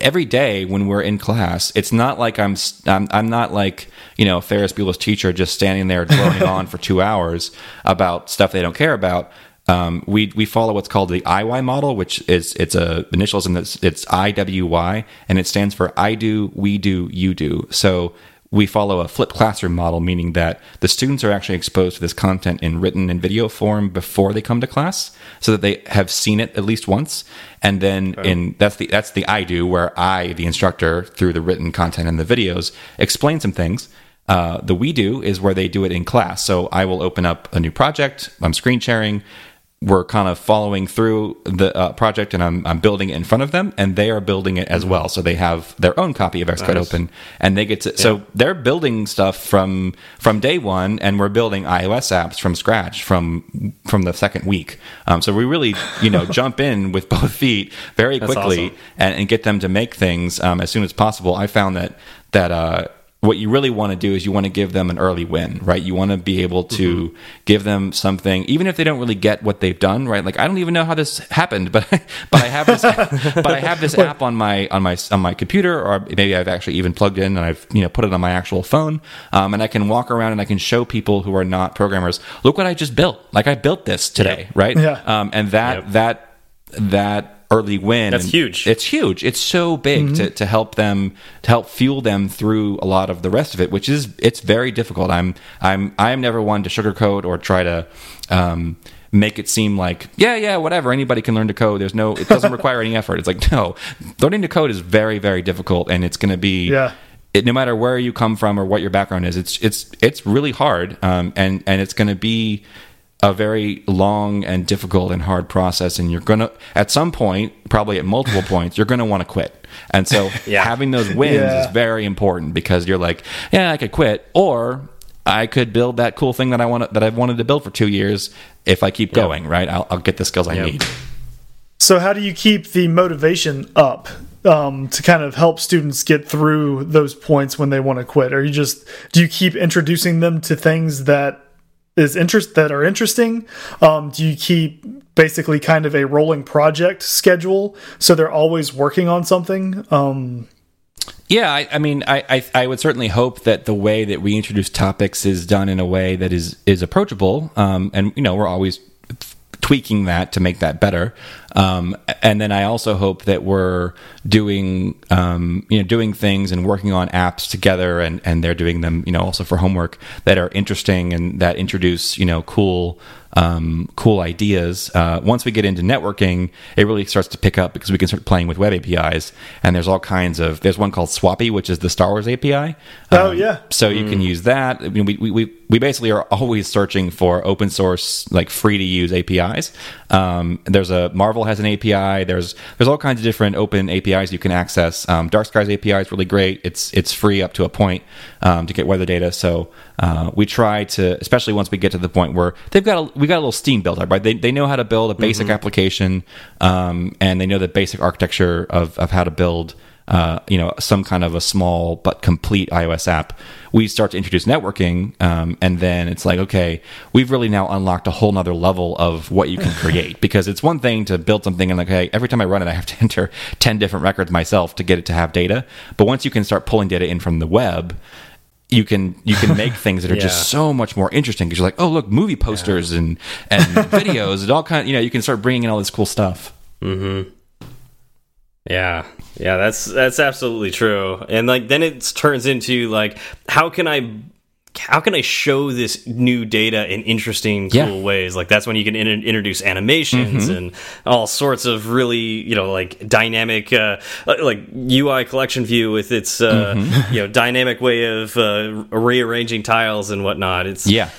every day when we're in class, it's not like I'm I'm, I'm not like you know Ferris Bueller's teacher just standing there droning on for two hours about stuff they don't care about um, we we follow what's called the IY model, which is it's a initials and it's, it's IWY, and it stands for I do, we do, you do. So we follow a flipped classroom model, meaning that the students are actually exposed to this content in written and video form before they come to class, so that they have seen it at least once. And then okay. in that's the that's the I do, where I, the instructor, through the written content and the videos, explain some things. Uh, the we do is where they do it in class. So I will open up a new project. I'm screen sharing we're kind of following through the uh, project and I'm, I'm building it in front of them and they are building it as well so they have their own copy of xcode nice. open and they get to yeah. so they're building stuff from from day one and we're building ios apps from scratch from from the second week um, so we really you know jump in with both feet very quickly awesome. and, and, get them to make things um, as soon as possible i found that that uh, what you really want to do is you want to give them an early win, right? You want to be able to give them something, even if they don't really get what they've done, right? Like I don't even know how this happened, but but I have this but I have this app on my on my on my computer, or maybe I've actually even plugged in and I've you know put it on my actual phone, um, and I can walk around and I can show people who are not programmers, look what I just built. Like I built this today, right? Yeah. Um, and that Yep. that that early win That's and huge. it's huge. It's so big to, to help them to help fuel them through a lot of the rest of it which is it's very difficult. I'm i'm i'm never one to sugarcoat or try to um make it seem like yeah yeah whatever. Anybody can learn to code. There's no it doesn't require any effort. It's like no learning to code is very very difficult and it's going to be Yeah. it, no matter where you come from or what your background is, it's it's it's really hard, um, and and it's going to be a very long and difficult and hard process. And you're gonna at some point, probably at multiple points, you're going to want to quit. And so Yeah. having those wins Yeah. is very important because you're like, yeah, I could quit, or I could build that cool thing that I want that I've wanted to build for two years. If I keep going, right, I'll, I'll get the skills I Yep. need. So, how do you keep the motivation up um, to kind of help students get through those points when they want to quit? Or you just do you keep introducing them to things that is interest that are interesting? Um, do you keep basically kind of a rolling project schedule so they're always working on something? Um, Yeah, I, I mean, I, I I would certainly hope that the way that we introduce topics is done in a way that is is approachable, um, and you know, we're always tweaking that to make that better. Um, and then I also hope that we're doing um, you know doing things and working on apps together, and and they're doing them you know also for homework that are interesting and that introduce you know cool um, cool ideas. Uh, once we get into networking, it really starts to pick up because we can start playing with web APIs. And there's all kinds of. There's one called SWAPI, which is the Star Wars API. Oh, Um, yeah. So you can use that. I mean, we, we, we, we basically are always searching for open source, like free to use APIs. Um, there's a Marvel has an API. There's there's all kinds of different open APIs you can access. Um, Dark Sky's API is really great. It's it's free up to a point um, to get weather data. So uh, we try to, especially once we get to the point where they've got a, we got a little steam built up, right? They they know how to build a basic application, um, and they know the basic architecture of of how to build uh, you know, some kind of a small but complete iOS app, we start to introduce networking, um, and then it's like, okay, we've really now unlocked a whole nother level of what you can create. because it's one thing to build something and like, hey, every time I run it, I have to enter ten different records myself to get it to have data. But once you can start pulling data in from the web, you can you can make things that are Yeah. just so much more interesting because you're like, oh look, movie posters and and videos and all kind. Of, You know, you can start bringing in all this cool stuff. Yeah, yeah, that's that's absolutely true. And like then it turns into like how can I how can I show this new data in interesting, cool Yeah. ways? Like that's when you can in introduce animations and all sorts of really, you know, like dynamic, uh, like UI collection view with its, uh, you know, dynamic way of uh, rearranging tiles and whatnot. It's Yeah.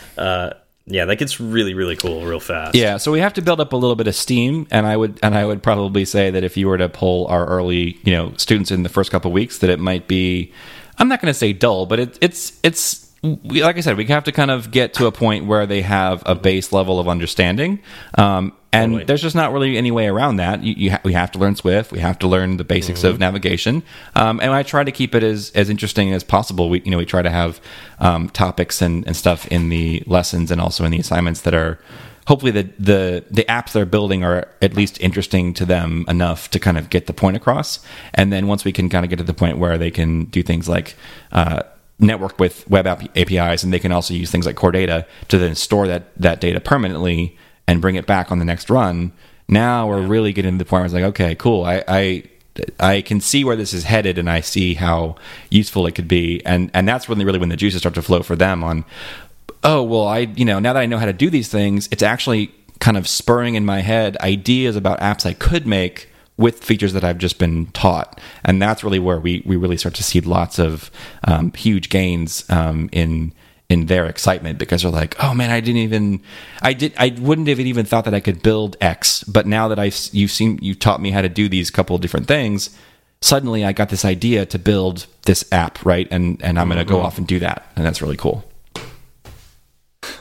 Yeah, that gets really, really cool real fast. Yeah, so we have to build up a little bit of steam, and I would and I would probably say that if you were to pull our early, you know, students in the first couple weeks, that it might be, I'm not going to say dull, but it, it's it's we, like I said, we have to kind of get to a point where they have a base level of understanding, um, and Totally. there's just not really any way around that. You, you ha we have to learn Swift, we have to learn the basics of navigation, um, and I try to keep it as as interesting as possible. We you know we try to have um, topics and, and stuff in the lessons and also in the assignments that are hopefully the the the apps they're building are at least interesting to them enough to kind of get the point across. And then once we can kind of get to the point where they can do things like uh, network with web app APIs, and they can also use things like core data to then store that that data permanently and bring it back on the next run. Now we're really getting to the point where it's like, okay, cool. I, I I can see where this is headed, and I see how useful it could be, and and that's really really when the juices start to flow for them on. Oh well, I you know now that I know how to do these things, it's actually kind of spurring in my head ideas about apps I could make with features that I've just been taught, and that's really where we we really start to see lots of um, huge gains um, in in their excitement because they're like, oh man, I didn't even, I did, I wouldn't have even thought that I could build X, but now that I've you've seen you've taught me how to do these couple of different things, suddenly I got this idea to build this app, right? And and I'm going to go off and do that, and that's really cool.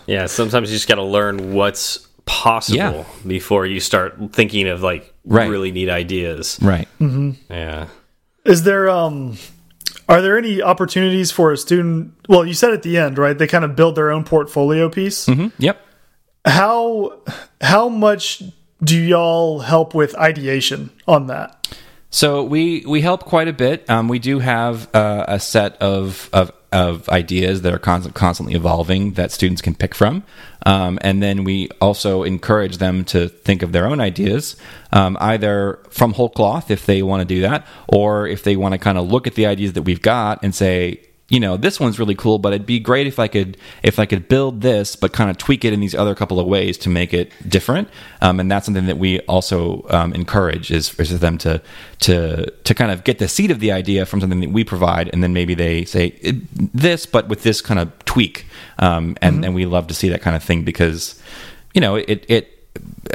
Yeah, sometimes you just got to learn what's possible Yeah. before you start thinking of like Right. really neat ideas. Right. Mm -hmm. Yeah. Is there um are there any opportunities for a student? Well, you said at the end, right? They kind of build their own portfolio piece. Mm -hmm. Yep. How how much do y'all help with ideation on that? So we we help quite a bit. Um, we do have uh, a set of of of ideas that are constant, constantly evolving that students can pick from. Um, and then we also encourage them to think of their own ideas, um, either from whole cloth if they want to do that, or if they want to kind of look at the ideas that we've got and say, you know this one's really cool but it'd be great if i could if i could build this but kind of tweak it in these other couple of ways to make it different um, and that's something that we also um, encourage is, is for them to to to kind of get the seed of the idea from something that we provide and then maybe they say this but with this kind of tweak um, and mm-hmm. and we love to see that kind of thing because you know it it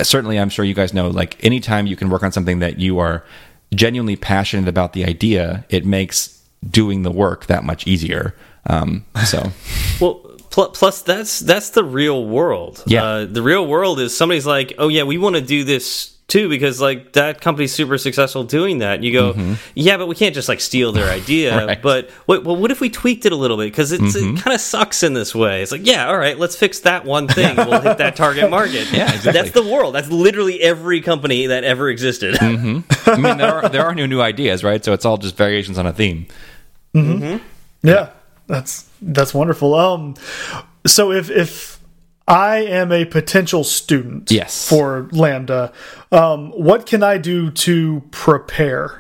certainly i'm sure you guys know like anytime you can work on something that you are genuinely passionate about the idea it makes doing the work that much easier. Um, so, well, pl plus that's that's the real world. Yeah, uh, the real world is somebody's like, oh yeah, we want to do this too because like that company's super successful doing that. And You go, mm -hmm. yeah, but we can't just like steal their idea. right. But wait, well, what if we tweaked it a little bit because mm -hmm. it mm-hmm. kind of sucks in this way? It's like, yeah, all right, let's fix that one thing. we'll hit that target market. Yeah, exactly. That's the world. That's literally every company that ever existed. Mm -hmm. I mean, there are there are new new ideas, right? So it's all just variations on a theme. Mm -hmm. Yeah, that's that's wonderful. Um, so if if I am a potential student, yes. for Lambda, um, what can I do to prepare?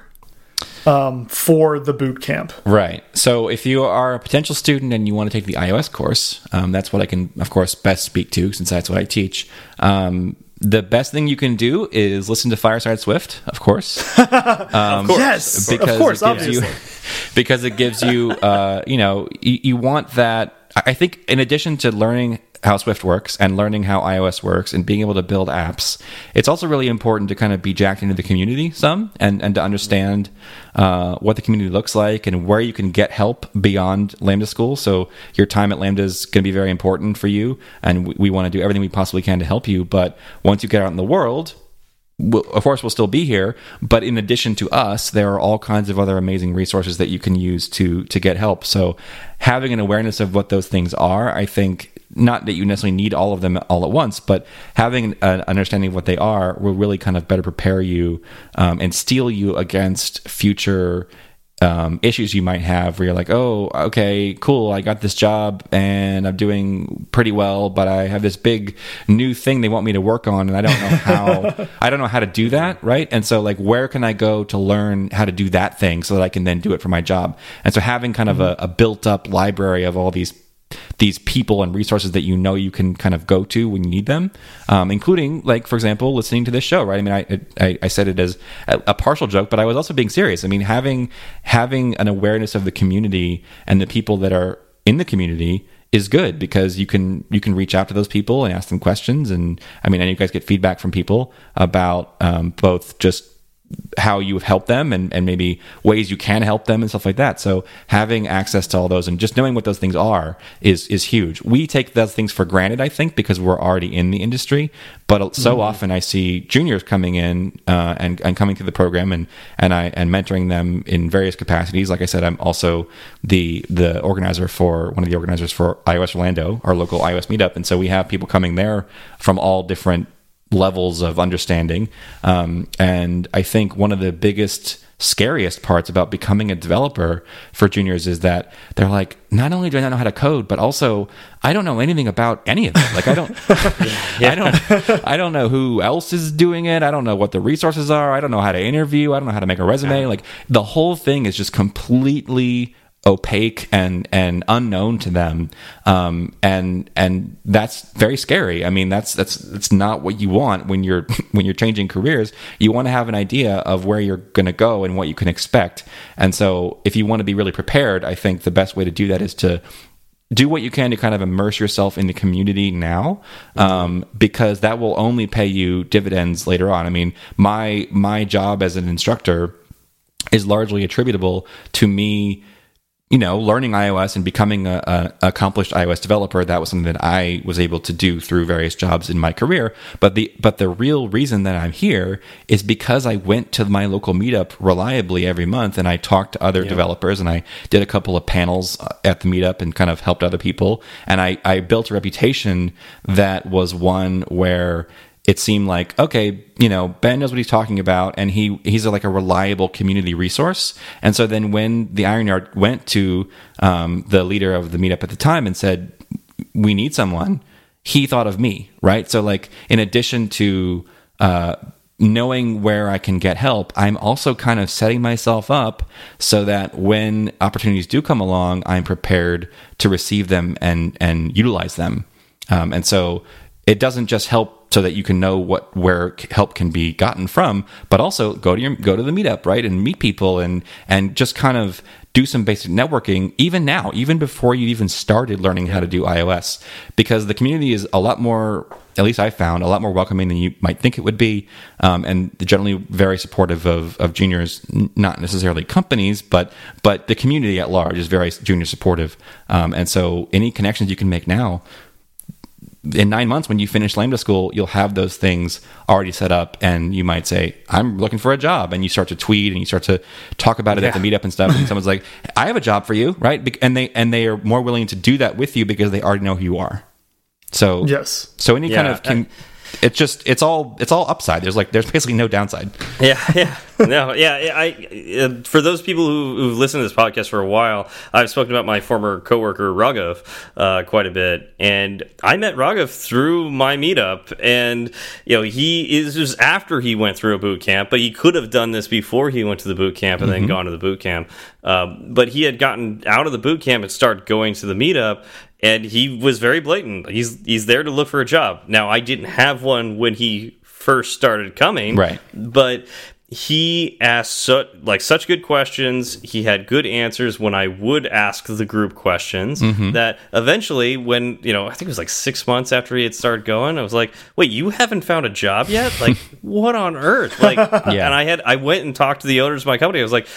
Um, for the boot camp. Right. So if you are a potential student and you want to take the iOS course, um, that's what I can, of course, best speak to since that's what I teach. Um, the best thing you can do is listen to Fireside Swift, of course. Um, of course. Yes, because of course, it gives you, because it gives you, uh, you know, you, you want that. I think in addition to learning how Swift works and learning how iOS works and being able to build apps, it's also really important to kind of be jacked into the community some and, and to understand uh, what the community looks like and where you can get help beyond Lambda School. So your time at Lambda is going to be very important for you, and we, we want to do everything we possibly can to help you. But once you get out in the world, We'll, of course, we'll still be here. But in addition to us, there are all kinds of other amazing resources that you can use to to get help. So, having an awareness of what those things are, I think, not that you necessarily need all of them all at once, but having an understanding of what they are will really kind of better prepare you um, and steel you against future um, issues you might have where you're like, oh, okay, cool, I got this job and I'm doing pretty well, but I have this big new thing they want me to work on, and I don't know how I don't know how to do that, right? And so, like, where can I go to learn how to do that thing so that I can then do it for my job? And so, having kind of a, a built up library of all these these people and resources that you know you can kind of go to when you need them, um, including like for example listening to this show. Right? I mean, I I, I said it as a, partial joke, but I was also being serious. I mean, having having an awareness of the community and the people that are in the community is good because you can you can reach out to those people and ask them questions and I mean, and you guys get feedback from people about um, both just how you have helped them and, and maybe ways you can help them and stuff like that. So having access to all those and just knowing what those things are is is huge. We take those things for granted, I think, because we're already in the industry. But so mm-hmm. often I see juniors coming in uh, and and coming through the program and and I and mentoring them in various capacities. Like I said, I'm also the the organizer for one of the organizers for iOS Orlando, our local iOS meetup, and so we have people coming there from all different levels of understanding. Um, and I think one of the biggest, scariest parts about becoming a developer for juniors is that they're like, not only do I not know how to code, but also I don't know anything about any of it. Like I don't, yeah. I don't, I don't know who else is doing it. I don't know what the resources are. I don't know how to interview. I don't know how to make a resume. Like the whole thing is just completely opaque and and unknown to them. Um, and and that's very scary. I mean that's that's that's not what you want when you're when you're changing careers. You want to have an idea of where you're going to go and what you can expect. And so if you want to be really prepared i think the best way to do that is to do what you can to kind of immerse yourself in the community now um, because that will only pay you dividends later on. I mean my my job as an instructor is largely attributable to me you know, learning iOS and becoming a, a, accomplished iOS developer, that was something that I was able to do through various jobs in my career. But the but the real reason that I'm here is because I went to my local meetup reliably every month, and I talked to other developers, and I did a couple of panels uh, at the meetup and kind of helped other people, and I I built a reputation that was one where it seemed like okay you know ben knows what he's talking about and he he's a, like a reliable community resource. And so then when the iron yard went to um, the leader of the meetup at the time and said we need someone he thought of me right? So like in addition to uh, knowing where i can get help i'm also kind of setting myself up so that when opportunities do come along i'm prepared to receive them and and utilize them. Um, and so it doesn't just help so that you can know what where help can be gotten from, but also go to your go to the meetup, right, and meet people and and just kind of do some basic networking even now, even before you even started learning how to do iOS, because the community is a lot more. At least I found a lot more welcoming than you might think it would be, um, and generally very supportive of, of juniors. Not necessarily companies, but but the community at large is very junior supportive. Um, and so, any connections you can make now in nine months when you finish lambda school you'll have those things already set up and you might say i'm looking for a job and you start to tweet and you start to talk about it yeah. at the meetup and stuff and someone's like i have a job for you right? And they and they are more willing to do that with you because they already know who you are. So yes. so any yeah, kind of com- it's just it's all it's all upside. There's like there's basically no downside. Yeah, yeah, no, yeah. I uh, for those people who, who've listened to this podcast for a while, I've spoken about my former coworker Raghav uh, quite a bit, and I met Raghav through my meetup, and you know he is just after he went through a boot camp, but he could have done this before he went to the boot camp and mm -hmm. then mm-hmm. gone to the boot camp. Um, but he had gotten out of the boot camp and started going to the meetup, and he was very blatant. He's he's there to look for a job. Now, I didn't have one when he first started coming, right? But he asked such like such good questions. He had good answers when I would ask the group questions. Mm -hmm. That eventually, when you know, I think it was like six months after he had started going, I was like, "Wait, you haven't found a job yet? Like, what on earth?" Like, yeah. And I had I went and talked to the owners of my company. I was like,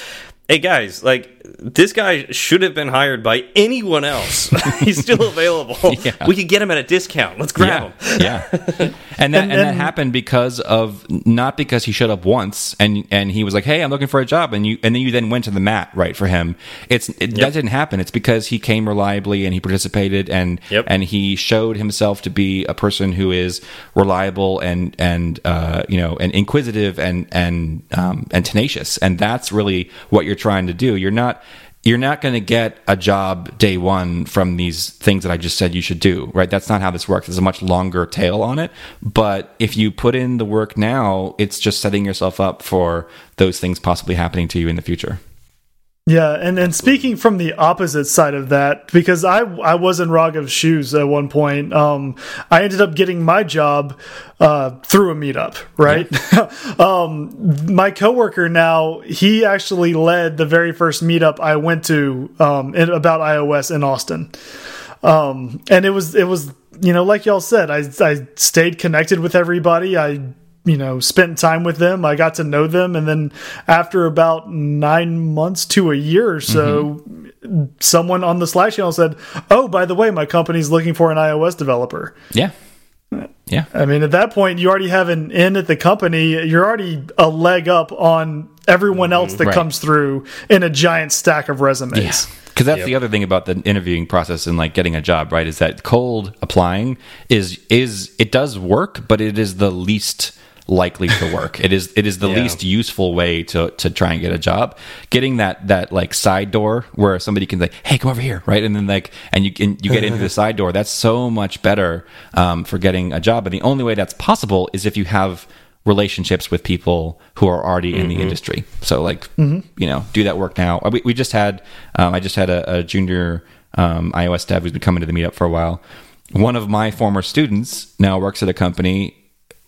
hey guys, like this guy should have been hired by anyone else. He's still available. Yeah. We could get him at a discount. Let's grab yeah. him. yeah, and that and, and, that happened because of not because he showed up once and and he was like, hey, I'm looking for a job, and you and then you then went to the mat right for him. It's it, yep. that didn't happen. It's because he came reliably and he participated and yep. and he showed himself to be a person who is reliable and and uh, you know and inquisitive and and um, and tenacious, and that's really what you're trying to do. You're not you're not going to get a job day one from these things that I just said you should do, right? That's not how this works. There's a much longer tail on it. But if you put in the work now, it's just setting yourself up for those things possibly happening to you in the future. Yeah, and and speaking from the opposite side of that, because I I was in Raghav's shoes at one point. Um, I ended up getting my job uh, through a meetup, right? Yeah. um, my coworker now he actually led the very first meetup I went to um, in, about iOS in Austin, um, and it was it was you know like y'all said, I I stayed connected with everybody. I you know spent time with them. I got to know them and then after about nine months to a year or so mm -hmm. someone on the slack channel said oh by the way my company's looking for an ios developer. Yeah. Yeah. I mean at that point you already have an in at the company. You're already a leg up on everyone else that right. comes through in a giant stack of resumes. Yeah. Because that's yep. the other thing about the interviewing process and like getting a job right is that cold applying is is it does work but it is the least likely to work. it is it is the yeah. least useful way to to try and get a job. Getting that that like side door where somebody can say, "Hey, come over here," right, and then like and you can you get into the side door. That's so much better um, for getting a job. And the only way that's possible is if you have relationships with people who are already in mm -hmm. the mm-hmm. industry. So like mm -hmm. you know do that work now. We, we just had um, I just had a, a junior um, iOS dev who's been coming to the meetup for a while. One of my former students now works at a company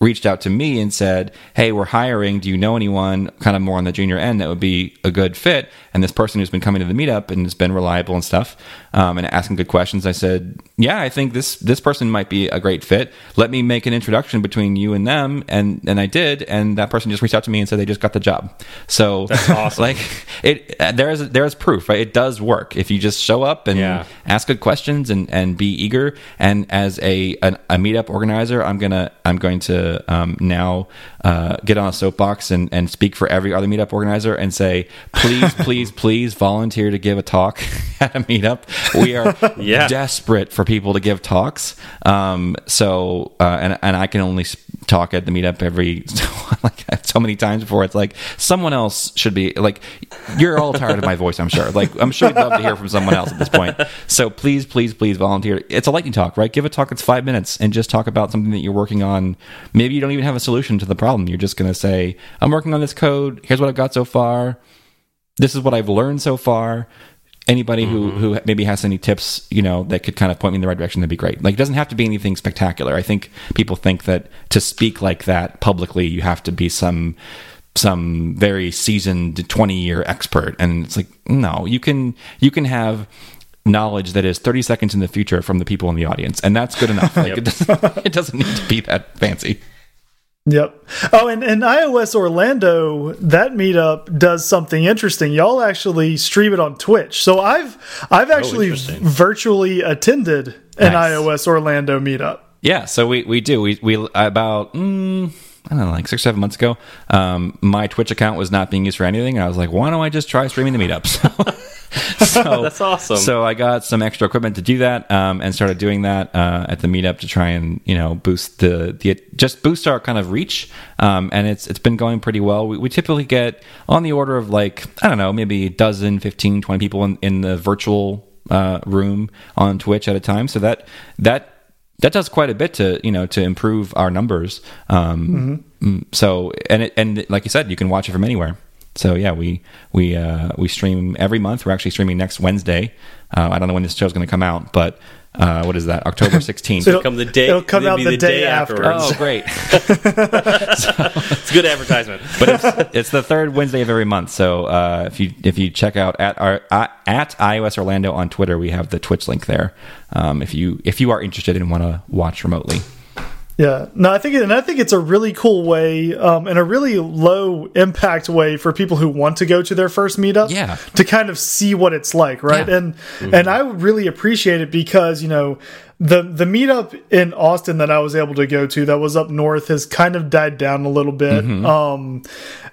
reached out to me and said, "Hey, we're hiring. Do you know anyone kind of more on the junior end that would be a good fit?" And this person who's been coming to the meetup and has been reliable and stuff, um, and asking good questions, I said, "Yeah, I think this this person might be a great fit. Let me make an introduction between you and them." And and I did, and that person just reached out to me and said they just got the job. So that's awesome. like it, there is there is proof, right? It does work if you just show up and Yeah. ask good questions and, and be eager. And as a an, a meetup organizer, I'm gonna I'm going to um, now uh, get on a soapbox and, and speak for every other meetup organizer and say, please, please, please volunteer to give a talk at a meetup. We are Yeah. desperate for people to give talks. Um, so uh, and and I can only s- talk at the meetup every like so many times before. It's like someone else should be like you're all tired of my voice i'm sure. Like i'm sure you'd love to hear from someone else at this point. So please please please volunteer. It's a lightning talk right? Give a talk it's five minutes and just talk about something that you're working on. Maybe you don't even have a solution to the problem. You're just going to say i'm working on this code. Here's what i've got so far. This is what i've learned so far anybody who mm-hmm. who maybe has any tips you know that could kind of point me in the right direction that'd be great. Like it doesn't have to be anything spectacular. I think people think that to speak like that publicly you have to be some some very seasoned 20 year expert. And it's like no you can you can have knowledge that is 30 seconds in the future from the people in the audience. And that's good enough. Like it, doesn't, it doesn't need to be that fancy Yep. Oh, and, and iOS Orlando, that meetup does something interesting. Y'all actually stream it on Twitch. So I've I've actually interesting. virtually attended an Nice. iOS Orlando meetup. Yeah, so we we do we we about mm, I don't know like six or seven months ago. Um, my Twitch account was not being used for anything. and I was like, why don't I just try streaming the meetups? so That's awesome. So I got some extra equipment to do that, um, and started doing that uh, at the meetup to try and you know boost the the just boost our kind of reach. Um, and it's it's been going pretty well. We, we typically get on the order of like I don't know maybe a dozen, 15, 20 people in, in the virtual uh, room on Twitch at a time. So that that that does quite a bit to you know to improve our numbers. Um, mm, So and it, and like you said, you can watch it from anywhere. So yeah, we we uh, we stream every month. We're actually streaming next Wednesday. Uh, I don't know when this show's going to come out, but uh, what is that? October sixteenth. So it'll, Come the day- it'll come it'll out the, the day, day after. afterwards. oh, great! It's good advertisement. but it's, it's the third Wednesday of every month. So uh, if you if you check out at our uh, at iOS Orlando on Twitter, we have the Twitch link there. Um, if you if you are interested and want to watch remotely. Yeah, no, I think, and I think it's a really cool way, um, and a really low impact way for people who want to go to their first meetup, Yeah. to kind of see what it's like, right? Yeah. And and I really appreciate it because you know the the meetup in Austin that I was able to go to that was up north has kind of died down a little bit, Hmm. um,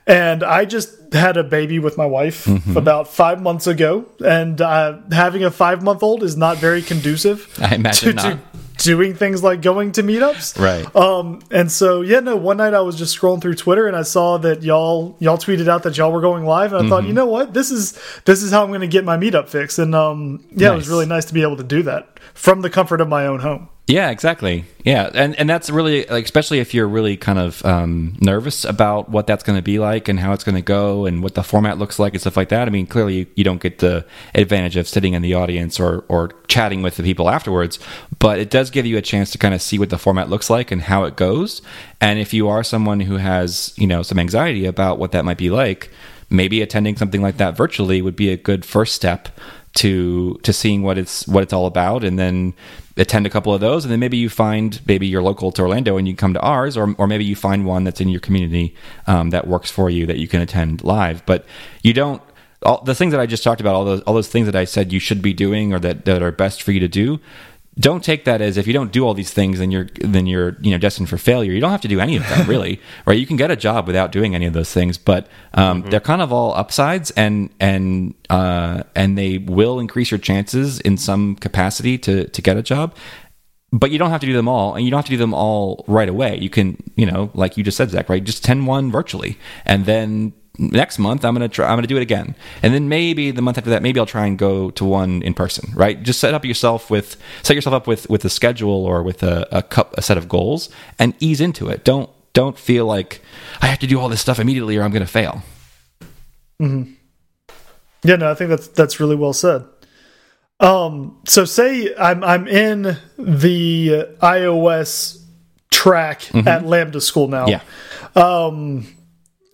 and I just had a baby with my wife about five months ago, and uh, having a five month old is not very conducive. I imagine to, to not. Doing things like going to meetups, Right. um, and so yeah, no. One night I was just scrolling through Twitter and I saw that y'all y'all tweeted out that y'all were going live, and I Mm-hmm. thought, you know what, this is this is how I'm going to get my meetup fixed, and um, yeah, it was really nice to be able to do that from the comfort of my own home. Yeah, exactly. Yeah, and and that's really like, especially if you're really kind of um, nervous about what that's going to be like and how it's going to go and what the format looks like and stuff like that. I mean, clearly you, you don't get the advantage of sitting in the audience or or chatting with the people afterwards, but it does give you a chance to kind of see what the format looks like and how it goes. And if you are someone who has you know some anxiety about what that might be like, maybe attending something like that virtually would be a good first step to to seeing what it's what it's all about and then attend a couple of those. And then maybe you find maybe you're local to orlando and you come to ours or, or maybe you find one that's in your community um, that works for you that you can attend live. But you don't all the things that i just talked about all those all those things that i said you should be doing or that, that are best for you to do don't take that as if you don't do all these things then you're then you're you know destined for failure. You don't have to do any of them really right? You can get a job without doing any of those things but um, they're kind of all upsides and and uh, and they will increase your chances in some capacity to to get a job but you don't have to do them all and you don't have to do them all right away. You can you know like you just said zach right? Just 10 one virtually and then next month i'm gonna try i'm gonna do it again and then maybe the month after that maybe i'll try and go to one in person right just set up yourself with set yourself up with with a schedule or with a a, cup, a set of goals and ease into it don't don't feel like i have to do all this stuff immediately or i'm gonna fail Hmm. Yeah, no, I think that's that's really well said. Um, so say I'm I'm in the iOS track at Lambda School now. Yeah. Um,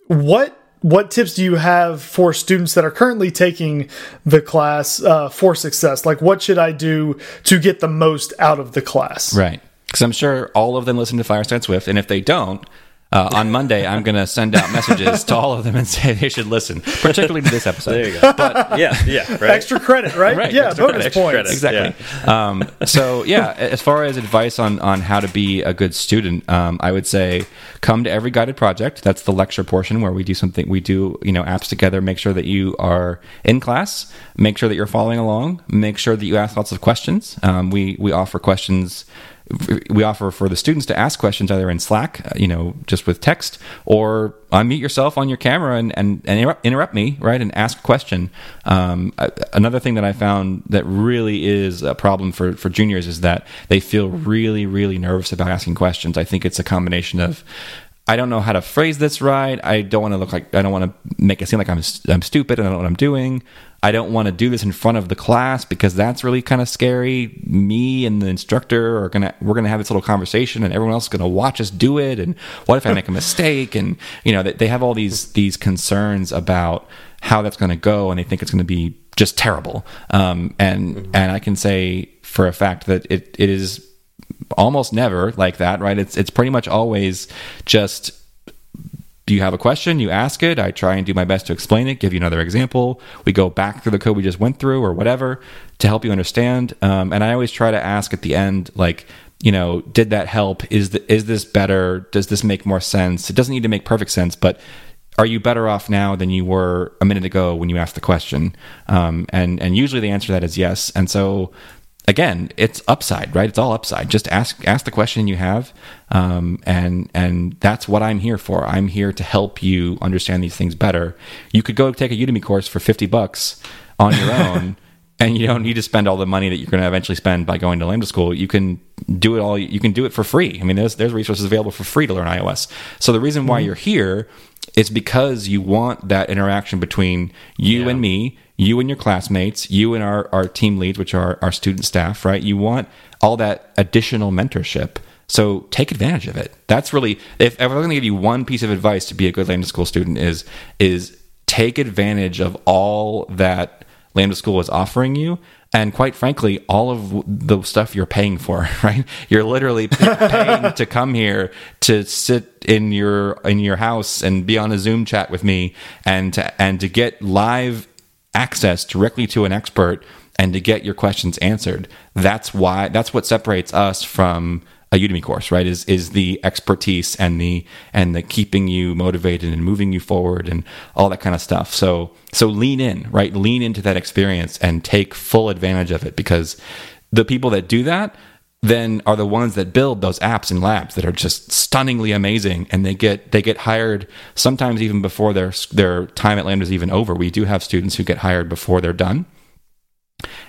What what tips do you have for students that are currently taking the class uh, for success? Like, what should I do to get the most out of the class? Right. Because I'm sure all of them listen to Fireside Swift, and if they don't, uh, on Monday I'm going to send out messages to all of them and say they should listen, particularly to this episode. There you go. But yeah, yeah, right. Extra credit, right? Right, Yeah, extra bonus credit, points. credit. exactly. Um, so yeah, as far as advice on on how to be a good student, um, I would say come to every guided project. That's the lecture portion where we do something. We do you know apps together. Make sure that you are in class. Make sure that you're following along. Make sure that you ask lots of questions. Um, we we offer questions we offer for the students to ask questions either in Slack, uh, you know, just with text, or unmute yourself on your camera and, and, and interrupt, me, right, and ask a question. Um, another thing that I found that really is a problem for, for juniors is that they feel really, really nervous about asking questions. I think it's a combination of I don't know how to phrase this right. I don't want to look like I don't want to make it seem like I'm I'm stupid and I don't know what I'm doing. I don't want to do this in front of the class because that's really kind of scary. Me and the instructor are gonna we're gonna have this little conversation and everyone else is gonna watch us do it. And what if I make a mistake? And you know they, they have all these these concerns about how that's going to go, and they think it's going to be just terrible. Um, and and I can say for a fact that it it is almost never like that, right? It's it's pretty much always just you have a question? You ask it. I try and do my best to explain it, give you another example. We go back through the code we just went through or whatever to help you understand. Um, and I always try to ask at the end, like, you know, did that help? Is the, is this better? Does this make more sense? It doesn't need to make perfect sense, but are you better off now than you were a minute ago when you asked the question? Um, and and usually the answer to that is yes. And so again, it's upside, right? It's all upside. Just ask ask the question you have, um, and and that's what I'm here for. I'm here to help you understand these things better. You could go take a Udemy course for fifty bucks on your own. And you don't need to spend all the money that you're going to eventually spend by going to Lambda School. You can do it all. You can do it for free. I mean, there's there's resources available for free to learn iOS. So the reason why you're here is because you want that interaction between you and me, you and your classmates, you and our, our team leads, which are our student staff, right? You want all that additional mentorship. So take advantage of it. That's really if, I'm going to give you one piece of advice to be a good Lambda School student is is take advantage of all that Lambda School is offering you. And quite frankly, all of the stuff you're paying for, right? You're literally paying to come here to sit in your in your house and be on a Zoom chat with me, and to, and to get live access directly to an expert and to get your questions answered. That's why that's what separates us from a Udemy course, right? Is is the expertise and the and the keeping you motivated and moving you forward and all that kind of stuff. So so lean in, right? Lean into that experience and take full advantage of it because the people that do that then are the ones that build those apps and labs that are just stunningly amazing. And they get they get hired sometimes even before their their time at lambda is even over. We do have students who get hired before they're done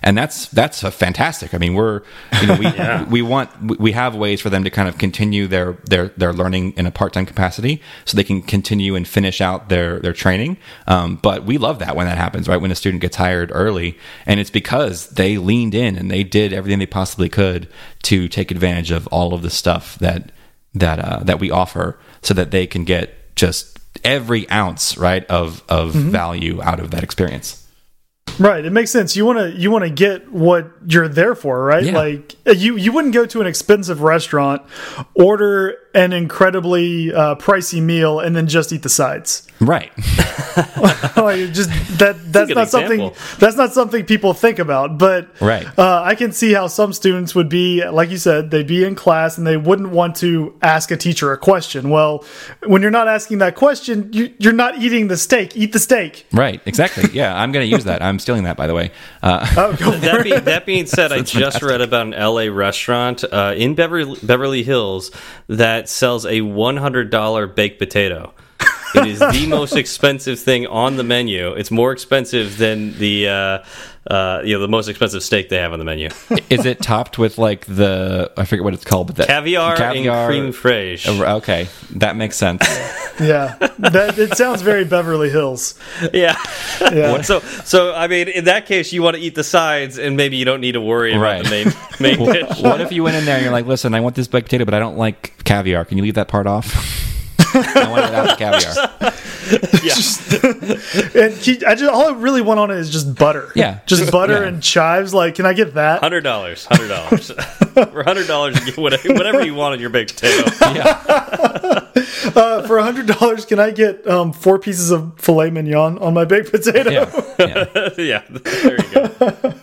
and that's that's a fantastic. I mean, we're you know we we want we have ways for them to kind of continue their their their learning in a part time capacity, so they can continue and finish out their their training. Um, but we love that when that happens, right? When a student gets hired early, and it's because they leaned in and they did everything they possibly could to take advantage of all of the stuff that that uh, that we offer, so that they can get just every ounce right of of value out of that experience. Right, it makes sense. You want to you want to get what you're there for, right? Yeah. Like you you wouldn't go to an expensive restaurant, order an incredibly uh, pricey meal, and then just eat the sides. Right. like just that that's good not something that's not something people think about. But Right. uh, I can see how some students would be like you said they'd be in class and they wouldn't want to ask a teacher a question. Well, when you're not asking that question, you, you're not eating the steak. Eat the steak. Right, exactly. Yeah, I'm going to use that. I'm stealing that, by the way. Uh, Oh, that, be, that being said, I just read about an LA restaurant uh, in Beverly, Beverly Hills that sells a $100 baked potato. It is the most expensive thing on the menu. It's more expensive than the uh, uh, you know the most expensive steak they have on the menu. is it topped with like the I forget what it's called, but the Caviar, and cream fraiche. Okay, that makes sense. Yeah, that it sounds very Beverly Hills. Yeah, Yeah. So, so I mean, in that case, you want to eat the sides, and maybe you don't need to worry about Right. the main main dish. what if you went in there and you're like, listen, I want this baked potato, but I don't like caviar. Can you leave that part off? I want it without the caviar. Yeah, And he, I just all I really want on it is just butter. Yeah. just butter Yeah. and chives. Like, can I get that? hundred dollars, hundred dollars for hundred dollars. Get whatever, whatever you want on your baked potato. Yeah. Uh, for hundred dollars, can I get um, four pieces of filet mignon on my baked potato? Yeah. yeah. yeah, there you go.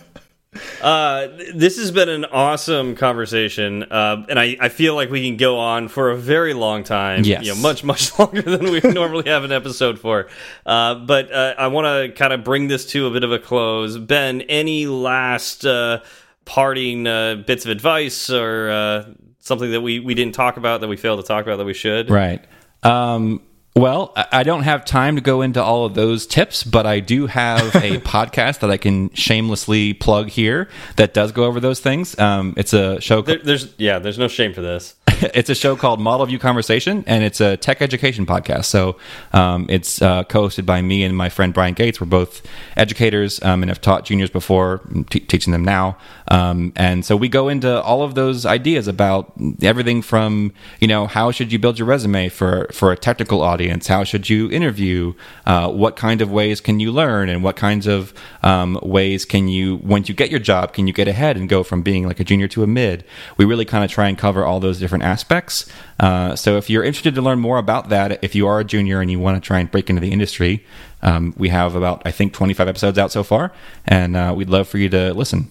Uh, this has been an awesome conversation, uh, and I, I feel like we can go on for a very long time. Yes. you know, much much longer than we normally have an episode for. Uh, but uh, I want to kind of bring this to a bit of a close. Ben, any last uh, parting uh, bits of advice or uh, something that we we didn't talk about that we failed to talk about that we should? Right. Um, well, I don't have time to go into all of those tips, but I do have a podcast that I can shamelessly plug here that does go over those things. Um, it's a show. There, there's yeah, there's no shame for this. it's a show called Model View Conversation, and it's a tech education podcast. So um, it's uh, co-hosted by me and my friend Brian Gates. We're both educators um, and have taught juniors before, teaching them now. Um, and so we go into all of those ideas about everything from you know how should you build your resume for for a technical audience, how should you interview, uh, what kind of ways can you learn, and what kinds of um, ways can you once you get your job can you get ahead and go from being like a junior to a mid. We really kind of try and cover all those different aspects. Uh, so if you're interested to learn more about that, if you are a junior and you want to try and break into the industry, um, we have about I think 25 episodes out so far, and uh, we'd love for you to listen.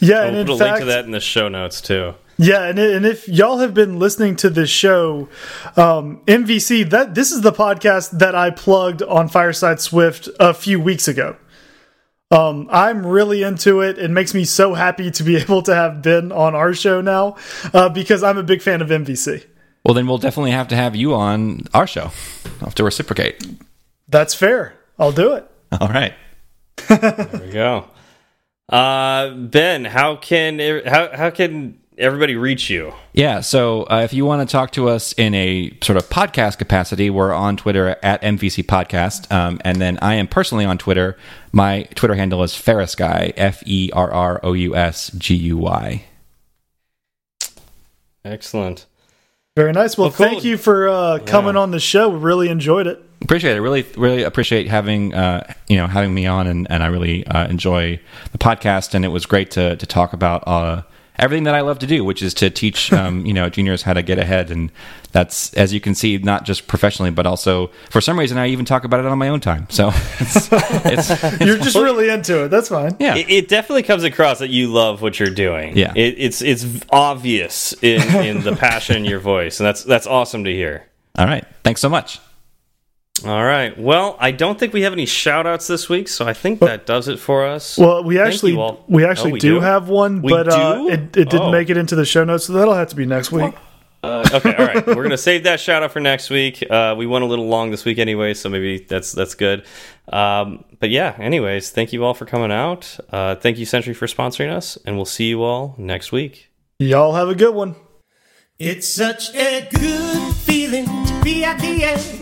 Yeah, and We'll in put a fact, link to that in the show notes too. Yeah, and, and if y'all have been listening to this show, um, MVC, that this is the podcast that I plugged on Fireside Swift a few weeks ago. Um, I'm really into it. It makes me so happy to be able to have Ben on our show now uh, because I'm a big fan of MVC. Well, then we'll definitely have to have you on our show. I'll have to reciprocate. That's fair. I'll do it. All right. There we go. Uh, ben, how can how how can everybody reach you? Yeah, so uh, if you want to talk to us in a sort of podcast capacity, we're on Twitter at MVC Podcast. Um, and then I am personally on Twitter. My Twitter handle is Ferrous Guy, F E R R O U S G U Y. Excellent. Very nice. Well, Well, cool. thank you for uh, coming on the show. We really enjoyed it. Appreciate it. Really, really appreciate having uh, you know having me on, and, and I really uh, enjoy the podcast. And it was great to to talk about uh, everything that I love to do, which is to teach um, you know juniors how to get ahead. And that's as you can see, not just professionally, but also for some reason I even talk about it on my own time. So it's, it's You're just really into it. That's fine. yeah. It, it definitely comes across that you love what you're doing. Yeah. it, it's it's obvious in in the passion in your voice, and that's that's awesome to hear. All right. Thanks so much. All right. Well, I don't think we have any shout outs this week, so I think that does it for us. Well, we actually you all. we Oh, actually we do, do? have one, We but uh, it, it didn't Oh. make it into the show notes, so that'll have to be next week. Uh, okay, all right. We're gonna save that shout out for next week. Uh, we went a little long this week anyway, so maybe that's that's good. Um, but yeah, anyways, thank you all for coming out. Uh, thank you, Sentry, for sponsoring us, and we'll see you all next week. Y'all have a good one. It's such a good feeling to be at the end.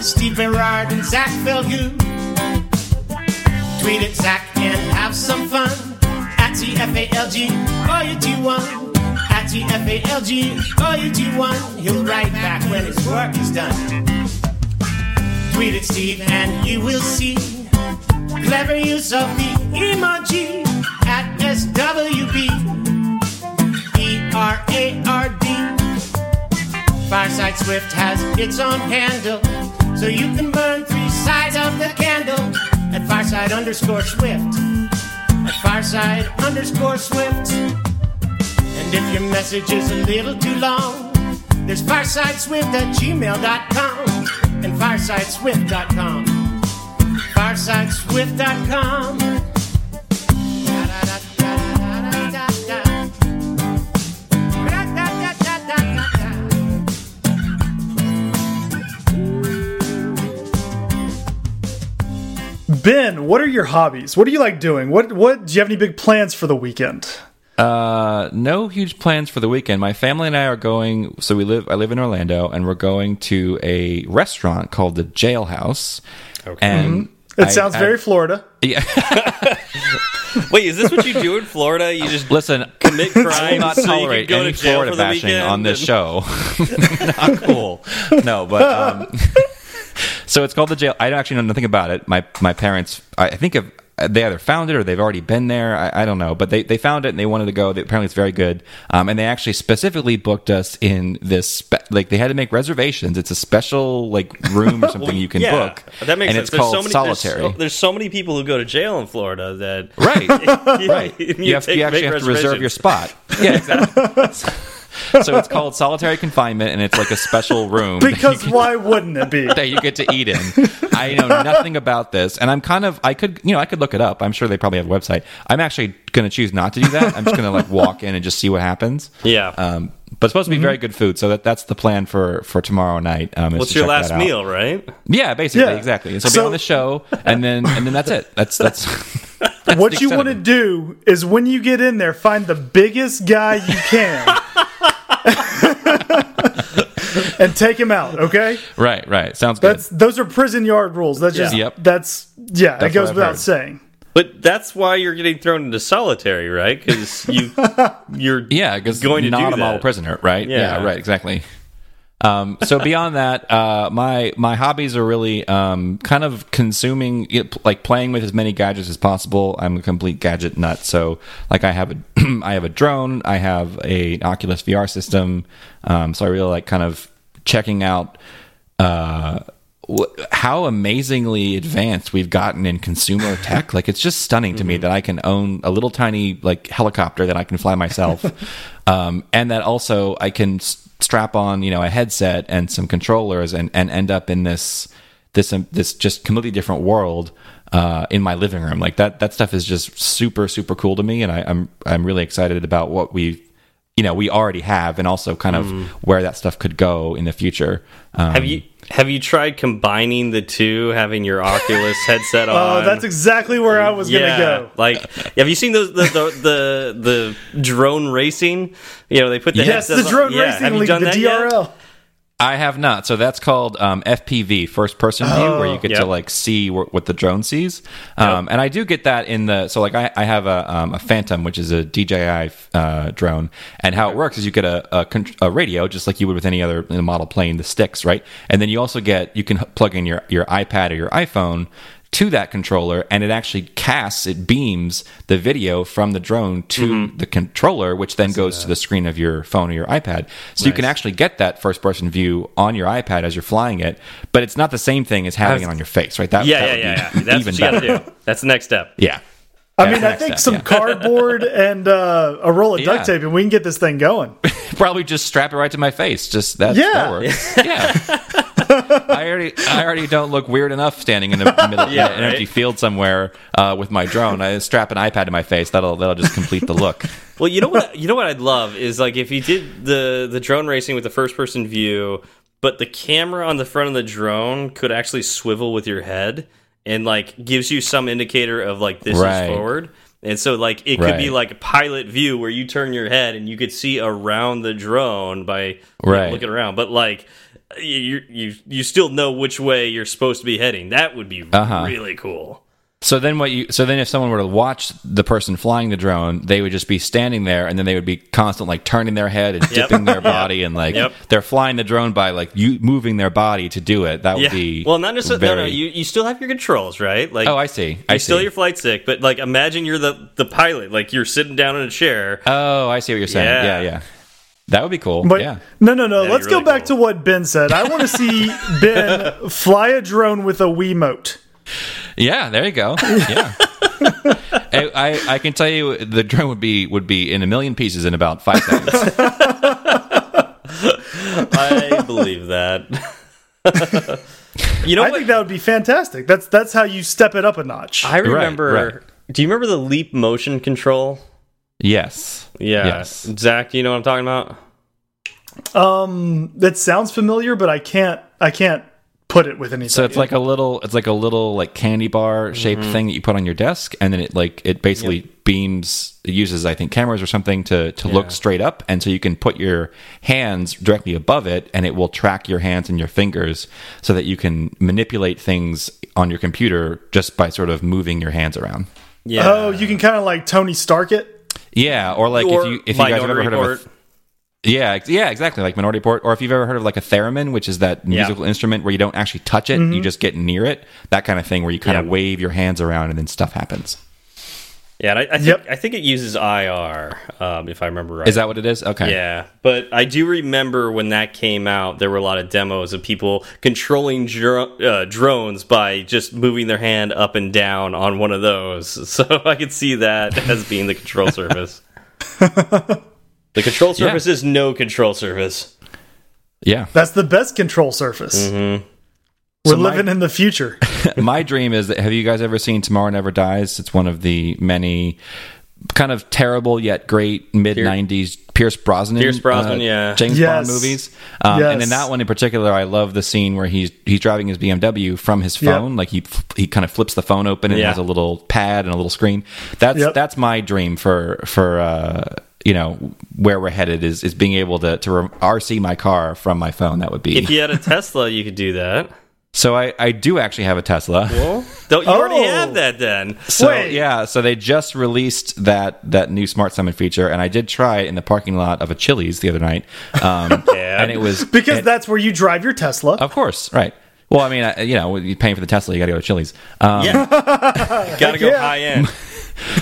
Steve Berard and Zach Falgout. Tweet at Zach and have some fun. At TFALG, or you do one. At TFALG, or you do one. He'll write back when his work is done. Tweet at Steve and you will see clever use of the emoji at SWB. E R A R D. Fireside Swift has its own handle, so you can burn three sides of the candle at Fireside underscore Swift. At Fireside underscore Swift. And if your message is a little too long, there's firesideswift at gmail.com and firesideswift.com. farsideswift.com. Ben, what are your hobbies? What do you like doing? What what do you have any big plans for the weekend? Uh, no huge plans for the weekend. My family and I are going. So we live. I live in Orlando, and we're going to a restaurant called the Jailhouse. Okay. And It I- sounds I- very Florida. Yeah. Wait, is this what you do in Florida? You just Listen, commit crime, crimes will not so you can tolerate go any to jail Florida bashing on this and- show. not cool. No, but um, so it's called the jail. I actually know nothing about it. My my parents, I I think, have they either found it or they've already been there. I, I don't know, but they, they found it and they wanted to go. They, apparently, it's very good. Um, and they actually specifically booked us in this. Spe- like they had to make reservations. It's a special like room or something you can yeah, book. That makes and sense. it's called there's so many, solitary. There's so, there's so many people who go to jail in Florida that Right. you, right. You, have, you actually have to reserve your spot. Yeah, exactly. So it's called solitary confinement, and it's like a special room Because you, why wouldn't it be? that you get to eat in. I know nothing about this, and I'm kind of I could you know I could look it up. I'm sure they probably have a website. I'm actually going to choose not to do that. I'm just going to like walk in and just see what happens. Yeah. Um, but it's supposed to be very good food, so that that's the plan for for tomorrow night. Um, is What's to your last meal, right? Yeah, basically, Yeah. exactly. So, So- be on the show, and then and then that's it. That's that's. what you want to do is when you get in there, find the biggest guy you can. and take him out, okay? Right, right. Sounds good. That's those are prison yard rules. That's just Yeah. Yep. that's yeah, That's it goes without heard. saying. But that's why you're getting thrown into solitary, right? Because you you're Yeah, because going to not do a model that. prisoner, right? Yeah. right, exactly. Um, so beyond that, uh, my my hobbies are really um, kind of consuming, like playing with as many gadgets as possible. I'm a complete gadget nut. So like I have a I have a drone, I have a an Oculus VR system. Um, so I really like kind of checking out. Uh, how amazingly advanced we've gotten in consumer tech. Like it's just stunning to me that I can own a little tiny like helicopter that I can fly myself, um, and that also I can strap on you know a headset and some controllers and and end up in this this um, this just completely different world uh, in my living room. Like that that stuff is just super super cool to me, and I, I'm I'm really excited about what we. You know, we already have, and also kind of where that stuff could go in the future. Um, Have you have you tried combining the two, having your Oculus headset oh, on? Oh, that's exactly where I was yeah, gonna go. like have you seen those the the, the the drone racing? You know, they put the Yes, the on- drone yeah. racing league, the that yet? I have not. So that's called um, FPV, first person view, where you get Yep. to like see wh- what the drone sees. Um, And I do get that in the so like I, I have a um, a Phantom, which is a DJI uh, drone, and how it works is you get a, a, a radio just like you would with any other model plane, the sticks, right? And then you also get you can plug in your your iPad or your iPhone to that controller and it actually casts it beams the video from the drone to the controller which then goes to the screen of your phone or your ipad so you can actually get that first person view on your ipad as you're flying it but it's not the same thing as having it on your face right that, Yeah, that yeah, would yeah, be yeah. That's even what you better gotta do. That's the next step. yeah I mean, I think step, some yeah. cardboard and uh, a roll of duct tape, and we can get this thing going. probably just strap it right to my face just that, Yeah. that works yeah I already, I already don't look weird enough standing in the middle Yeah, in an right. empty field somewhere uh, with my drone. I strap an iPad to my face. That'll that'll just complete the look. Well, you know what? You know what I'd love is like if you did the the drone racing with the first person view, but the camera on the front of the drone could actually swivel with your head and like gives you some indicator of like this Right. is forward. And so like it could be like a pilot view where you turn your head and you could see around the drone by Right. looking around. But like you you you still know which way you're supposed to be heading. That would be Uh-huh. really cool. So then what you so then if someone were to watch the person flying the drone, they would just be standing there and then they would be constantly like turning their head and Yep. dipping their body and like Yep. they're flying the drone by like you moving their body to do it. That would be Well, not necessarily. No, no. very- You you still have your controls, right? Like Oh, I see. I you're still see. your flight stick, but like imagine you're the the pilot, like you're sitting down in a chair. Oh, I see what you're saying. Yeah. Yeah, yeah. That would be cool. But yeah. no, no, no. That'd Let's really go back cool. to what Ben said. I want to see Ben fly a drone with a Wiimote. Yeah, there you go. Yeah. I, I I can tell you the drone would be would be in a million pieces in about five seconds. I believe that. You know I what? think that would be fantastic. That's that's how you step it up a notch. I remember. right. Do you remember the leap motion control? Yes. Yeah. Yes. Zach, do you know what I'm talking about? um, that sounds familiar, but I can't I can't put it with anything. So it's like a little, it's like a little like candy bar shaped Mm-hmm. thing that you put on your desk, and then it like it basically beams. It uses I think cameras or something to to look straight up, and so you can put your hands directly above it, and it will track your hands and your fingers so that you can manipulate things on your computer just by sort of moving your hands around. Yeah. oh, you can kind of like Tony Stark it. Yeah, or like Or if you if you guys have ever heard of a, Report. Yeah, yeah, exactly. Like Minority Report, or if you've ever heard of like a theremin, which is that Yeah. musical instrument where you don't actually touch it, you mm-hmm. just get near it. That kind of thing, where you kind of wave your hands around and then stuff happens. Yeah, and I, I think Yep. I think it uses IR, um, if I remember right. Is that what it is? Okay. Yeah, but I do remember when that came out, there were a lot of demos of people controlling dro uh, drones by just moving their hand up and down on one of those. So I could see that as being the control surface. the control Yeah. surface is no control surface. Yeah. That's the best control surface. Mm-hmm. We're So my- living in the future. My dream is that have you guys ever seen Tomorrow Never Dies? It's one of the many kind of terrible yet great mid '90s Pierce Brosnan, Pierce Brosnan, uh, yeah. James Yes. Bond movies. Um, And in that one in particular, I love the scene where he's he's driving his BMW from his Yep. phone. Like he he kind of flips the phone open and Yeah. has a little pad and a little screen. That's Yep. that's my dream for for. Uh, you know where we're headed is is being able to to RC my car from my phone. That would be If you had a Tesla, you could do that. So. I I do actually have a Tesla. Well, don't you already Oh. have that then? So Wait. yeah, so they just released that that new Smart Summon feature, and I did try it in the parking lot of a Chili's the other night, um, Yeah. and it was Because and- that's where you drive your Tesla. of course right. Well, I mean, I, you know, you're paying for the Tesla, you got to go to Chili's. Um, Yeah, gotta go high end.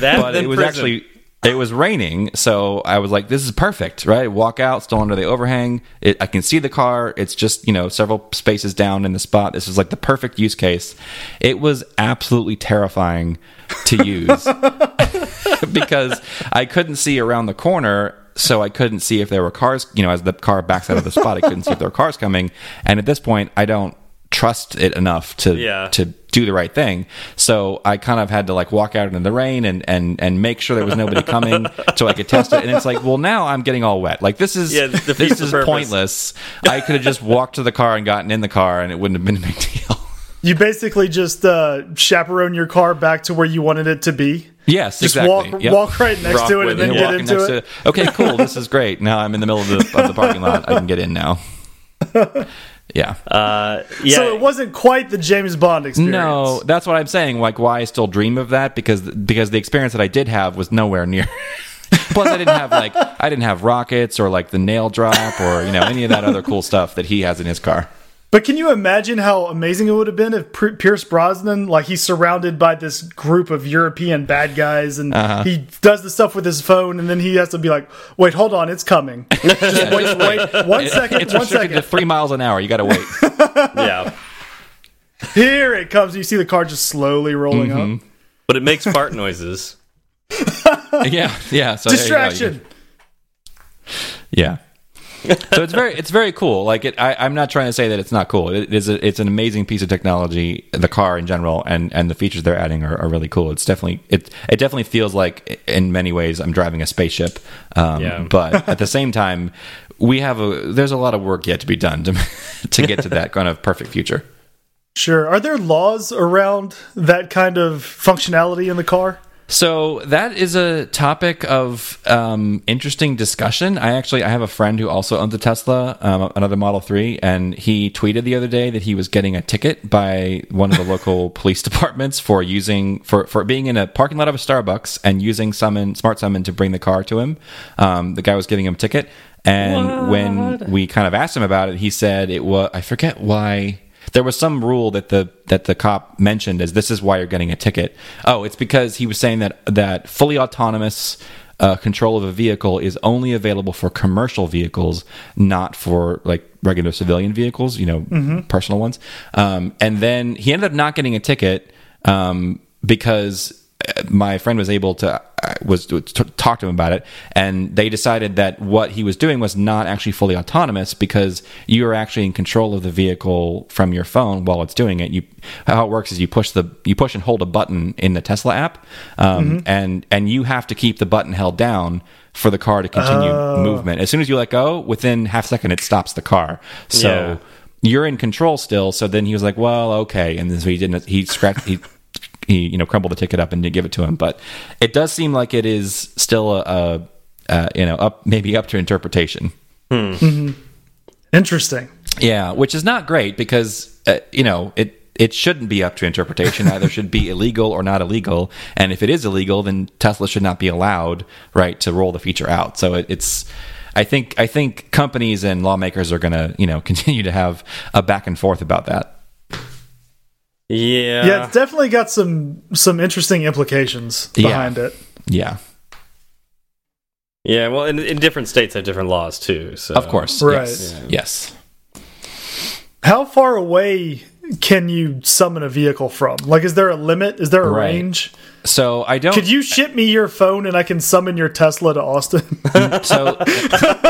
That but then it was prison. actually it was raining, so I was like, "This is perfect, right?" Walk out, still under the overhang. It, I can see the car. It's just you know several spaces down in the spot. This was like the perfect use case. It was absolutely terrifying to use because I couldn't see around the corner. So I couldn't see if there were cars, you know, as the car backs out of the spot, I couldn't see if there were cars coming. And at this point, I don't trust it enough to Yeah. to do the right thing. So I kind of had to like walk out in the rain and and and make sure there was nobody coming so I could test it. And it's like, well, now I'm getting all wet. Like this is Yeah, this is purpose. pointless. I could have just walked to the car and gotten in the car, and it wouldn't have been a big deal. You basically just uh, chaperone your car back to where you wanted it to be. Yes, Just exactly. walk Yep. walk right next Rock to it and then get into next it. okay, cool. This is great. Now I'm in the middle of the of the parking lot. I can get in now. Yeah. Uh, yeah, So it wasn't quite the James Bond experience. No, that's what I'm saying. Like, why I still dream of that because because the experience that I did have was nowhere near. Plus, I didn't have like I didn't have rockets or like the nail drop or you know any of that other cool stuff that he has in his car. But can you imagine how amazing it would have been if P- Pierce Brosnan, like he's surrounded by this group of European bad guys, and Uh-huh. he does the stuff with his phone, and then he has to be like, "Wait, hold on, it's coming. Just wait, wait, one second, It's one restricted to three miles an hour. You got to wait. yeah. Here it comes. You see the car just slowly rolling Mm-hmm. up. But it makes fart noises. yeah, yeah. So there you go. Distraction. Yeah. so it's very it's very cool. Like it, I, I'm not trying to say that it's not cool. It is a, it's an amazing piece of technology. The car in general and and the features they're adding are, are really cool. It's definitely it it definitely feels like in many ways I'm driving a spaceship. Um, Yeah. But at the same time, we have a there's a lot of work yet to be done to to get to that kind of perfect future. Sure. Are there laws around that kind of functionality in the car? So that is a topic of um, interesting discussion. I actually I have a friend who also owns a Tesla, um, another Model Three, and he tweeted the other day that he was getting a ticket by one of the local police departments for using for for being in a parking lot of a Starbucks and using summon smart summon to bring the car to him. Um, the guy was giving him a ticket, and when we kind of asked him about it, he said it was I forget why there was some rule that the that the cop mentioned as this is why you're getting a ticket. Oh, it's because he was saying that that fully autonomous uh, control of a vehicle is only available for commercial vehicles, not for like regular civilian vehicles. You know, personal ones. Um, and then he ended up not getting a ticket um, because uh, my friend was able to was to talk to him about it, and they decided that what he was doing was not actually fully autonomous because you are actually in control of the vehicle from your phone while it's doing it. You how it works is you push the you push and hold a button in the Tesla app, um, and and you have to keep the button held down for the car to continue movement. As soon as you let go, within half a second, it stops the car. So. Yeah. You're in control still, so then he was like, "Well, okay," and so he didn't. He scratched. He he you know crumbled the ticket up and didn't give it to him. But it does seem like it is still a, a, a you know up maybe up to interpretation. Interesting. Yeah, which is not great because uh, you know it it shouldn't be up to interpretation. Either should be illegal or not illegal. And if it is illegal, then Tesla should not be allowed right to roll the feature out. So it, it's. I think I think companies and lawmakers are going to you know continue to have a back and forth about that. Yeah. Yeah, it's definitely got some some interesting implications Yeah. behind it. Yeah, Yeah, well, in, in different states have different laws too. So of course. Right. Yes. yes. How far away can you summon a vehicle from? Like, is there a limit? Is there a Right. range? So I don't. Could you ship me your phone and I can summon your Tesla to Austin? so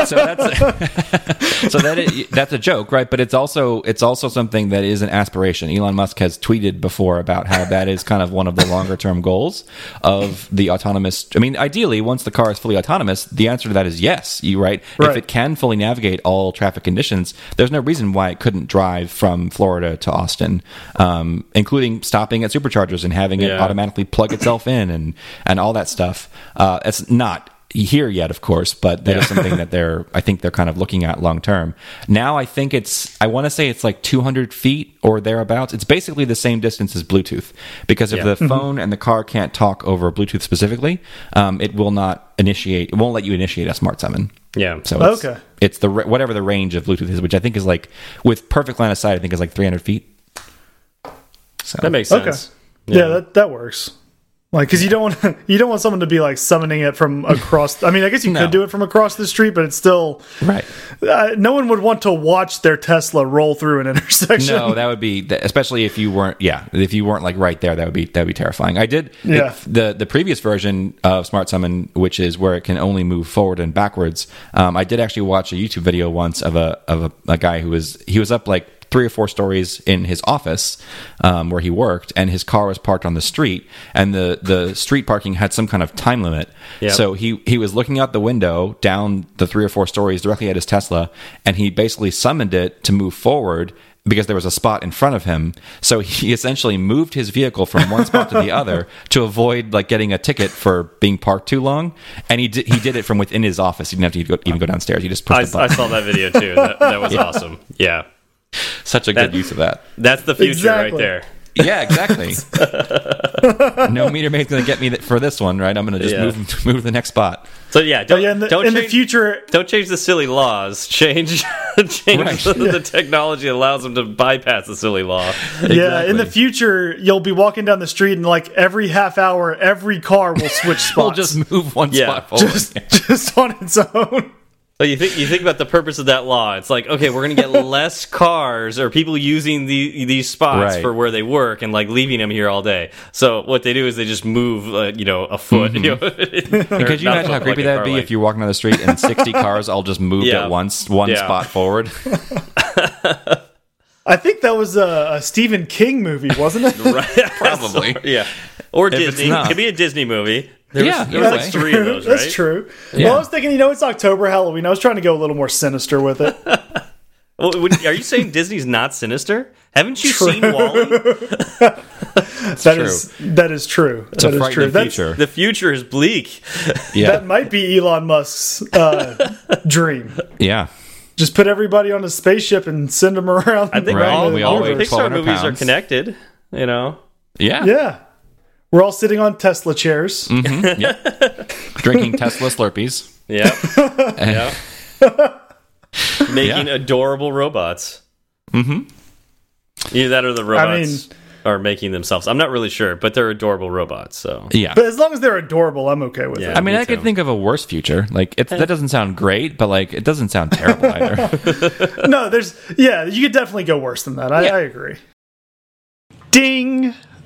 so that's so that is, that's a joke, right? But it's also it's also something that is an aspiration. Elon Musk has tweeted before about how that is kind of one of the longer term goals of the autonomous. I mean, ideally, once the car is fully autonomous, the answer to that is yes. You right? Right. If it can fully navigate all traffic conditions, there's no reason why it couldn't drive from Florida to Austin, um, including stopping at superchargers and having it Yeah. automatically plug itself in and and all that stuff. Uh, it's not here yet, of course, but that is something that they're I think they're kind of looking at long term. Now I think it's I want to say it's like 200 feet or thereabouts. It's basically the same distance as Bluetooth because if Yeah. the phone and the car can't talk over Bluetooth specifically, um, it will not initiate. It won't let you initiate a smart summon. Yeah. So it's, Okay. it's the whatever the range of Bluetooth is, which I think is like with perfect line of sight. I think is like 300 feet. So that makes Okay. sense. yeah, that that works. Like, because you don't want you don't want someone to be like summoning it from across. I mean, I guess you No. could do it from across the street, but it's still right. uh, no one would want to watch their Tesla roll through an intersection. No, that would be especially if you weren't. Yeah, if you weren't like right there, that would be that would be terrifying. I did. Yeah. it- the the previous version of Smart Summon, which is where it can only move forward and backwards. Um, I did actually watch a YouTube video once of a of a, a guy who was he was up like three or four stories in his office um, where he worked, and his car was parked on the street, and the the street parking had some kind of time limit. Yep. So he he was looking out the window down the three or four stories directly at his Tesla, and he basically summoned it to move forward because there was a spot in front of him. So he essentially moved his vehicle from one spot to the other to avoid like getting a ticket for being parked too long. And he did, he did it from within his office. He didn't have to go, even go downstairs. He just pushed I, I saw that video too. That, that was awesome. Yeah. Such a good use of that. That's the future Exactly. right there. Yeah, exactly. no meter maid's going to get me for this one, right? I'm going to just Yeah. move move to the next spot. So yeah, don't, yeah, in the, don't in the future, don't change the silly laws. Change change Right. the, the technology allows them to bypass the silly law. yeah, in the future, you'll be walking down the street and like every half hour, every car will switch spots. We'll just move one Yeah. spot forward. just, just on its own. So you think you think about the purpose of that law. It's like okay, we're going to get less cars or people using the, these spots Right. for where they work and like leaving them here all day. So what they do is they just move, uh, you know, a foot. You know. Could you imagine how creepy that'd be if you're walking down the street and 60 cars all just moved Yeah. at once, one Yeah. spot forward? I think that was a, a Stephen King movie, wasn't it? right. Probably. yeah, or it's Disney. It could be a Disney movie. There Yeah, was, there was either like way. three of those, right? That's true. Yeah. Well, I was thinking, you know, it's October, Halloween. I was trying to go a little more sinister with it. Well, are you saying Disney's not sinister? Haven't you seen WALL-E? That is that is true. It's a That is true. frightening That's- future. The future is bleak. Yeah. That might be Elon Musk's uh, dream. yeah. Just put everybody on a spaceship and send them around. I think Right, all, we all all the weigh Pixar 1,200 movies are connected. You know, Yeah. Yeah. We're all sitting on Tesla chairs. Drinking Tesla Slurpees. yeah, yeah. Making Yeah. adorable robots. Mm-hmm. Either that or the robots mean- are making themselves. I'm not really sure, but they're adorable robots. So Yeah. But as long as they're adorable, I'm okay with Yeah. it. I mean, me I could think of a worse future. Like, it's, that doesn't sound great, but like, it doesn't sound terrible either. No, there's yeah, you could definitely go worse than that. I, Yeah. I agree. Ding.